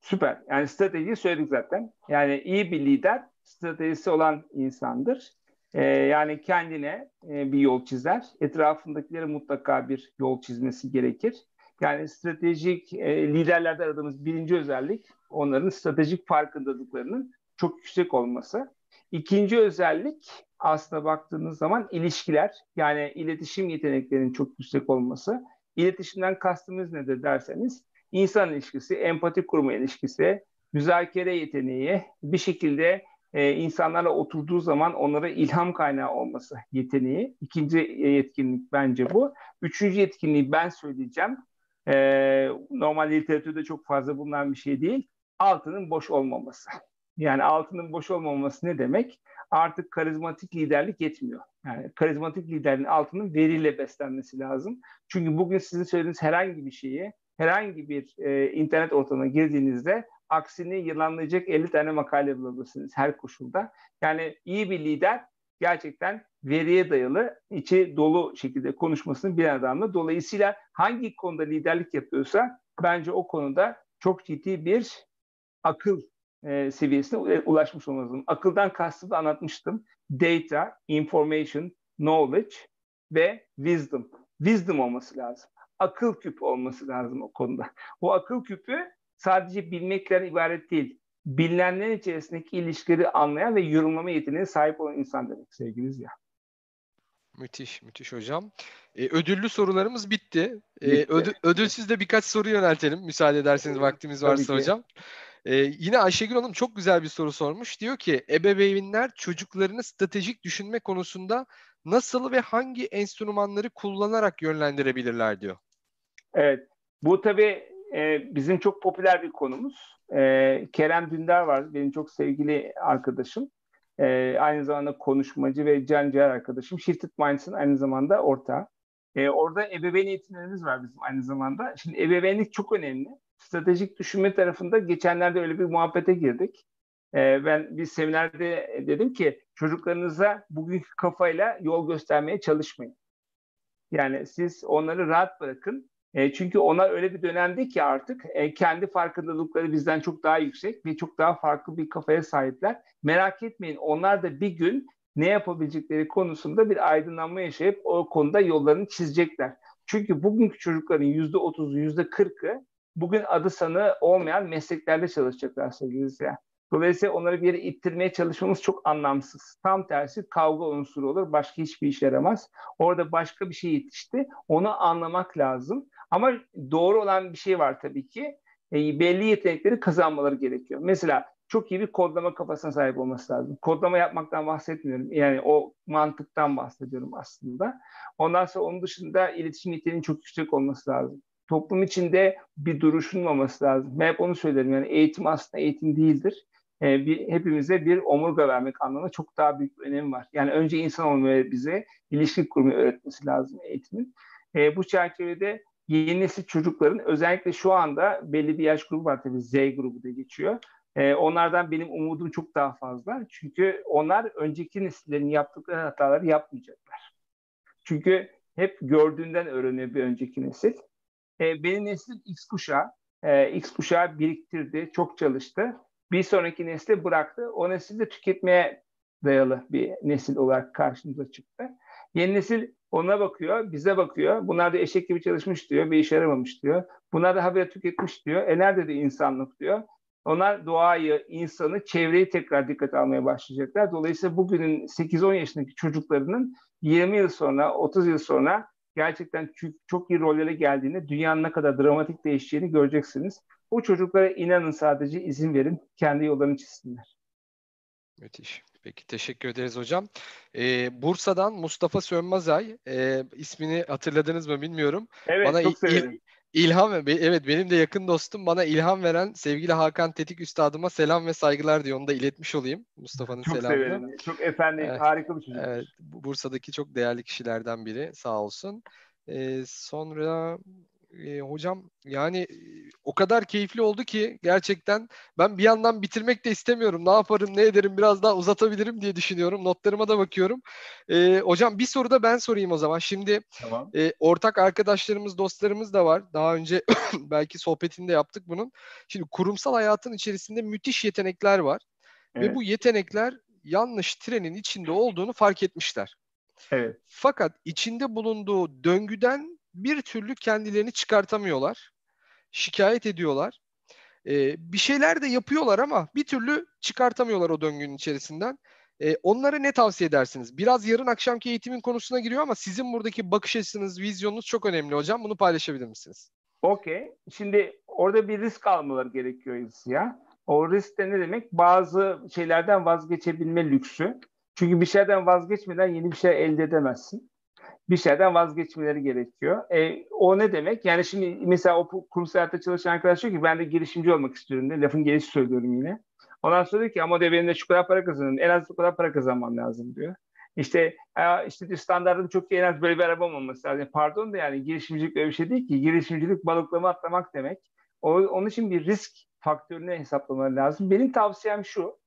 Süper. Yani stratejiyi söyledik zaten. Yani iyi bir lider stratejisi olan insandır. Ee, yani kendine e, bir yol çizer. Etrafındakilere mutlaka bir yol çizmesi gerekir. Yani stratejik e, liderlerde aradığımız birinci özellik onların stratejik farkındalıklarının çok yüksek olması. İkinci özellik aslında baktığınız zaman ilişkiler yani iletişim yeteneklerinin çok yüksek olması. İletişimden kastımız nedir derseniz insan ilişkisi, empati kurma ilişkisi, müzakere yeteneği bir şekilde e, insanlarla oturduğu zaman onlara ilham kaynağı olması yeteneği. İkinci yetkinlik bence bu. Üçüncü yetkinliği ben söyleyeceğim. E, normal literatürde çok fazla bulunan bir şey değil. Altının boş olmaması. Yani altının boş olmaması ne demek? Artık karizmatik liderlik yetmiyor. Yani karizmatik liderin altının veriyle beslenmesi lazım. Çünkü bugün sizin söylediğiniz herhangi bir şeyi herhangi bir e, internet ortamına girdiğinizde aksini yılanlayacak 50 tane makale bulabilirsiniz her koşulda. Yani iyi bir lider gerçekten veriye dayalı, içi dolu şekilde konuşmasını bir adamla. Dolayısıyla hangi konuda liderlik yapıyorsa bence o konuda çok ciddi bir akıl e, seviyesine ulaşmış olmamız lazım. Akıldan kastım da anlatmıştım. Data, information, knowledge ve wisdom. Wisdom olması lazım. Akıl küpü olması lazım o konuda. O akıl küpü sadece bilmekten ibaret değil bilinenlerin içerisindeki ilişkileri anlayan ve yorumlama yeteneğine sahip olan insan demek sevgili Ziya. Müthiş, müthiş hocam. Ee, ödüllü sorularımız bitti. Ee, bitti. Ödül, ödülsüz de birkaç soru yöneltelim. Müsaade ederseniz vaktimiz varsa hocam. Ee, yine Ayşegül Hanım çok güzel bir soru sormuş. Diyor ki ebeveynler çocuklarını stratejik düşünme konusunda nasıl ve hangi enstrümanları kullanarak yönlendirebilirler diyor. Evet. Bu tabii e, bizim çok popüler bir konumuz. E, Kerem Dündar var, benim çok sevgili arkadaşım. E, aynı zamanda konuşmacı ve can ciğer arkadaşım. Shifted Minds'ın aynı zamanda ortağı. E, orada ebeveyn eğitimlerimiz var bizim aynı zamanda. Şimdi ebeveynlik çok önemli. Stratejik düşünme tarafında geçenlerde öyle bir muhabbete girdik. E, ben bir seminerde dedim ki çocuklarınıza bugünkü kafayla yol göstermeye çalışmayın. Yani siz onları rahat bırakın. E, çünkü onlar öyle bir dönemde ki artık e, kendi farkındalıkları bizden çok daha yüksek ve çok daha farklı bir kafaya sahipler. Merak etmeyin onlar da bir gün ne yapabilecekleri konusunda bir aydınlanma yaşayıp o konuda yollarını çizecekler. Çünkü bugünkü çocukların yüzde otuzu, yüzde kırkı bugün adı sanı olmayan mesleklerde çalışacaklar sevgili izleyen. Dolayısıyla onları bir yere ittirmeye çalışmamız çok anlamsız. Tam tersi kavga unsuru olur. Başka hiçbir işe yaramaz. Orada başka bir şey yetişti. Onu anlamak lazım. Ama doğru olan bir şey var tabii ki. E, belli yetenekleri kazanmaları gerekiyor. Mesela çok iyi bir kodlama kafasına sahip olması lazım. Kodlama yapmaktan bahsetmiyorum. Yani o mantıktan bahsediyorum aslında. Ondan sonra onun dışında iletişim niteliğinin çok yüksek olması lazım. Toplum içinde bir duruşun olması lazım. Ben hep onu söylerim. Yani eğitim aslında eğitim değildir. Ee, bir, hepimize bir omurga vermek anlamında çok daha büyük bir önemi var. Yani önce insan olmayı bize ilişki kurmayı öğretmesi lazım eğitimin. Ee, bu çerçevede yeni nesil çocukların özellikle şu anda belli bir yaş grubu var tabii Z grubu da geçiyor. E, onlardan benim umudum çok daha fazla. Çünkü onlar önceki nesillerin yaptıkları hataları yapmayacaklar. Çünkü hep gördüğünden öğreniyor bir önceki nesil. E, benim neslim X kuşağı. E, X kuşağı biriktirdi, çok çalıştı. Bir sonraki nesli bıraktı. O nesil de tüketmeye dayalı bir nesil olarak karşımıza çıktı. Yeni nesil ona bakıyor, bize bakıyor. Bunlar da eşek gibi çalışmış diyor, bir işe yaramamış diyor. Bunlar da habire tüketmiş diyor. E nerede de insanlık diyor. Onlar doğayı, insanı, çevreyi tekrar dikkat almaya başlayacaklar. Dolayısıyla bugünün 8-10 yaşındaki çocuklarının 20 yıl sonra, 30 yıl sonra gerçekten çok iyi rollere geldiğini, dünyanın ne kadar dramatik değişeceğini göreceksiniz. Bu çocuklara inanın sadece izin verin, kendi yollarını çizsinler. Müthiş. Peki teşekkür ederiz hocam. Ee, Bursa'dan Mustafa Sönmezay e, ismini hatırladınız mı bilmiyorum. Evet Bana çok severim. İlham, evet benim de yakın dostum bana ilham veren sevgili Hakan Tetik Üstadıma selam ve saygılar diyor. Onu da iletmiş olayım Mustafa'nın çok selamını. Çok severim. Çok efendi, evet, harika bir çocuk. Evet, Bursa'daki çok değerli kişilerden biri sağ olsun. Ee, sonra e, hocam yani o kadar keyifli oldu ki gerçekten ben bir yandan bitirmek de istemiyorum. Ne yaparım, ne ederim, biraz daha uzatabilirim diye düşünüyorum. Notlarıma da bakıyorum. E, hocam bir soru da ben sorayım o zaman. Şimdi tamam. e, ortak arkadaşlarımız, dostlarımız da var. Daha önce belki sohbetinde yaptık bunun. Şimdi kurumsal hayatın içerisinde müthiş yetenekler var. Evet. Ve bu yetenekler yanlış trenin içinde olduğunu fark etmişler. Evet. Fakat içinde bulunduğu döngüden bir türlü kendilerini çıkartamıyorlar. Şikayet ediyorlar. Ee, bir şeyler de yapıyorlar ama bir türlü çıkartamıyorlar o döngünün içerisinden. Ee, onlara ne tavsiye edersiniz? Biraz yarın akşamki eğitimin konusuna giriyor ama sizin buradaki bakış açınız, vizyonunuz çok önemli hocam. Bunu paylaşabilir misiniz? Okey. Şimdi orada bir risk almaları gerekiyor ya. O risk de ne demek? Bazı şeylerden vazgeçebilme lüksü. Çünkü bir şeyden vazgeçmeden yeni bir şey elde edemezsin bir şeyden vazgeçmeleri gerekiyor. E, o ne demek? Yani şimdi mesela o kurumsal hayatta çalışan arkadaş diyor ki ben de girişimci olmak istiyorum diye. Lafın gelişi söylüyorum yine. Ondan sonra diyor ki ama de benim de şu kadar para kazanıyorum. En az bu kadar para kazanmam lazım diyor. İşte işte diyor, standartın çok iyi en az böyle bir araba olmaması lazım. Pardon da yani girişimcilik öyle bir şey değil ki. Girişimcilik balıklama atlamak demek. O, onun için bir risk faktörünü hesaplamaları lazım. Benim tavsiyem şu.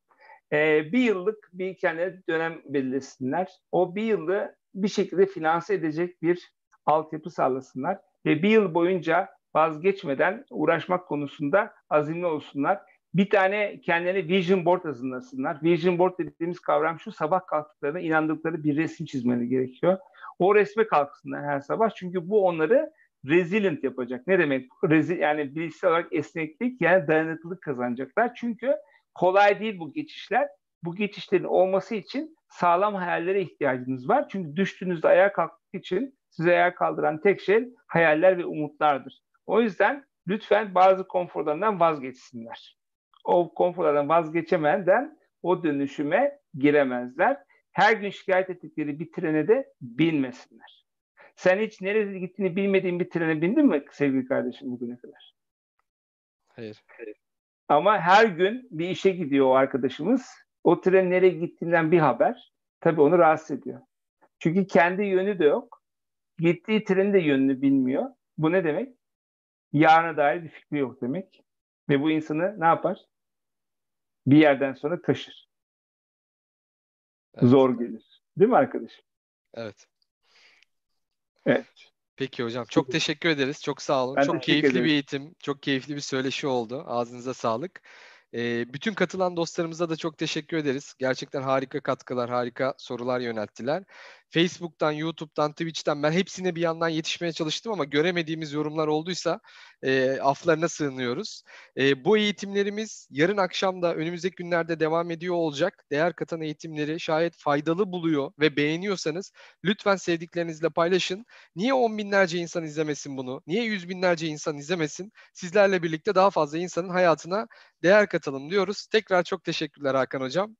E, bir yıllık bir kendilerine dönem belirlesinler. O bir yılı bir şekilde finanse edecek bir altyapı sağlasınlar ve bir yıl boyunca vazgeçmeden uğraşmak konusunda azimli olsunlar. Bir tane kendilerine vision board hazırlasınlar. Vision board dediğimiz kavram şu sabah kalktıklarında inandıkları bir resim çizmeleri gerekiyor. O resme kalksınlar her sabah çünkü bu onları resilient yapacak. Ne demek? Rezil, yani bilişsel olarak esneklik yani dayanıklılık kazanacaklar. Çünkü kolay değil bu geçişler. Bu geçişlerin olması için sağlam hayallere ihtiyacınız var. Çünkü düştüğünüzde ayağa kalkmak için size ayağa kaldıran tek şey hayaller ve umutlardır. O yüzden lütfen bazı konforlarından vazgeçsinler. O konforlardan vazgeçemeden o dönüşüme giremezler. Her gün şikayet ettikleri bir trene de binmesinler. Sen hiç nereye gittiğini bilmediğin bir trene bindin mi sevgili kardeşim bugüne kadar? Hayır. Ama her gün bir işe gidiyor o arkadaşımız o tren nereye gittiğinden bir haber tabii onu rahatsız ediyor. Çünkü kendi yönü de yok. Gittiği trenin de yönünü bilmiyor. Bu ne demek? Yarına dair bir fikri yok demek. Ve bu insanı ne yapar? bir yerden sonra taşır. Evet. Zor gelir. Değil mi arkadaşım? Evet. Evet. Peki hocam. Çok teşekkür ederiz. Çok sağ olun. Ben çok keyifli ederim. bir eğitim. Çok keyifli bir söyleşi oldu. Ağzınıza sağlık. E, bütün katılan dostlarımıza da çok teşekkür ederiz. Gerçekten harika katkılar, harika sorular yönelttiler. Facebook'tan, YouTube'dan, Twitch'ten ben hepsine bir yandan yetişmeye çalıştım ama göremediğimiz yorumlar olduysa e, aflarına sığınıyoruz. E, bu eğitimlerimiz yarın akşam da önümüzdeki günlerde devam ediyor olacak. Değer katan eğitimleri şayet faydalı buluyor ve beğeniyorsanız lütfen sevdiklerinizle paylaşın. Niye on binlerce insan izlemesin bunu? Niye yüz binlerce insan izlemesin? Sizlerle birlikte daha fazla insanın hayatına değer katalım diyoruz. Tekrar çok teşekkürler Hakan Hocam.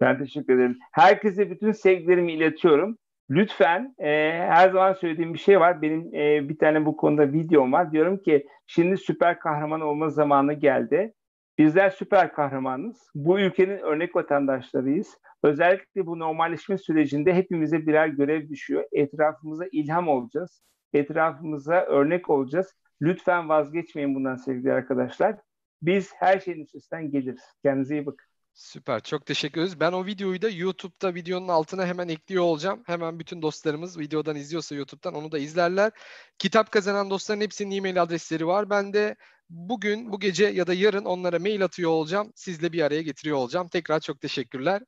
Ben teşekkür ederim. Herkese bütün sevgilerimi iletiyorum. Lütfen e, her zaman söylediğim bir şey var. Benim e, bir tane bu konuda videom var. Diyorum ki şimdi süper kahraman olma zamanı geldi. Bizler süper kahramanız. Bu ülkenin örnek vatandaşlarıyız. Özellikle bu normalleşme sürecinde hepimize birer görev düşüyor. Etrafımıza ilham olacağız. Etrafımıza örnek olacağız. Lütfen vazgeçmeyin bundan sevgili arkadaşlar. Biz her şeyin üstesinden geliriz. Kendinize iyi bakın. Süper. Çok teşekkür ederiz. Ben o videoyu da YouTube'da videonun altına hemen ekliyor olacağım. Hemen bütün dostlarımız videodan izliyorsa YouTube'dan onu da izlerler. Kitap kazanan dostların hepsinin e-mail adresleri var. Ben de bugün, bu gece ya da yarın onlara mail atıyor olacağım. Sizle bir araya getiriyor olacağım. Tekrar çok teşekkürler.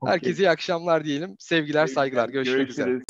Okay. Herkese iyi akşamlar diyelim. Sevgiler, saygılar. Görüşmek Görüşürüz. üzere.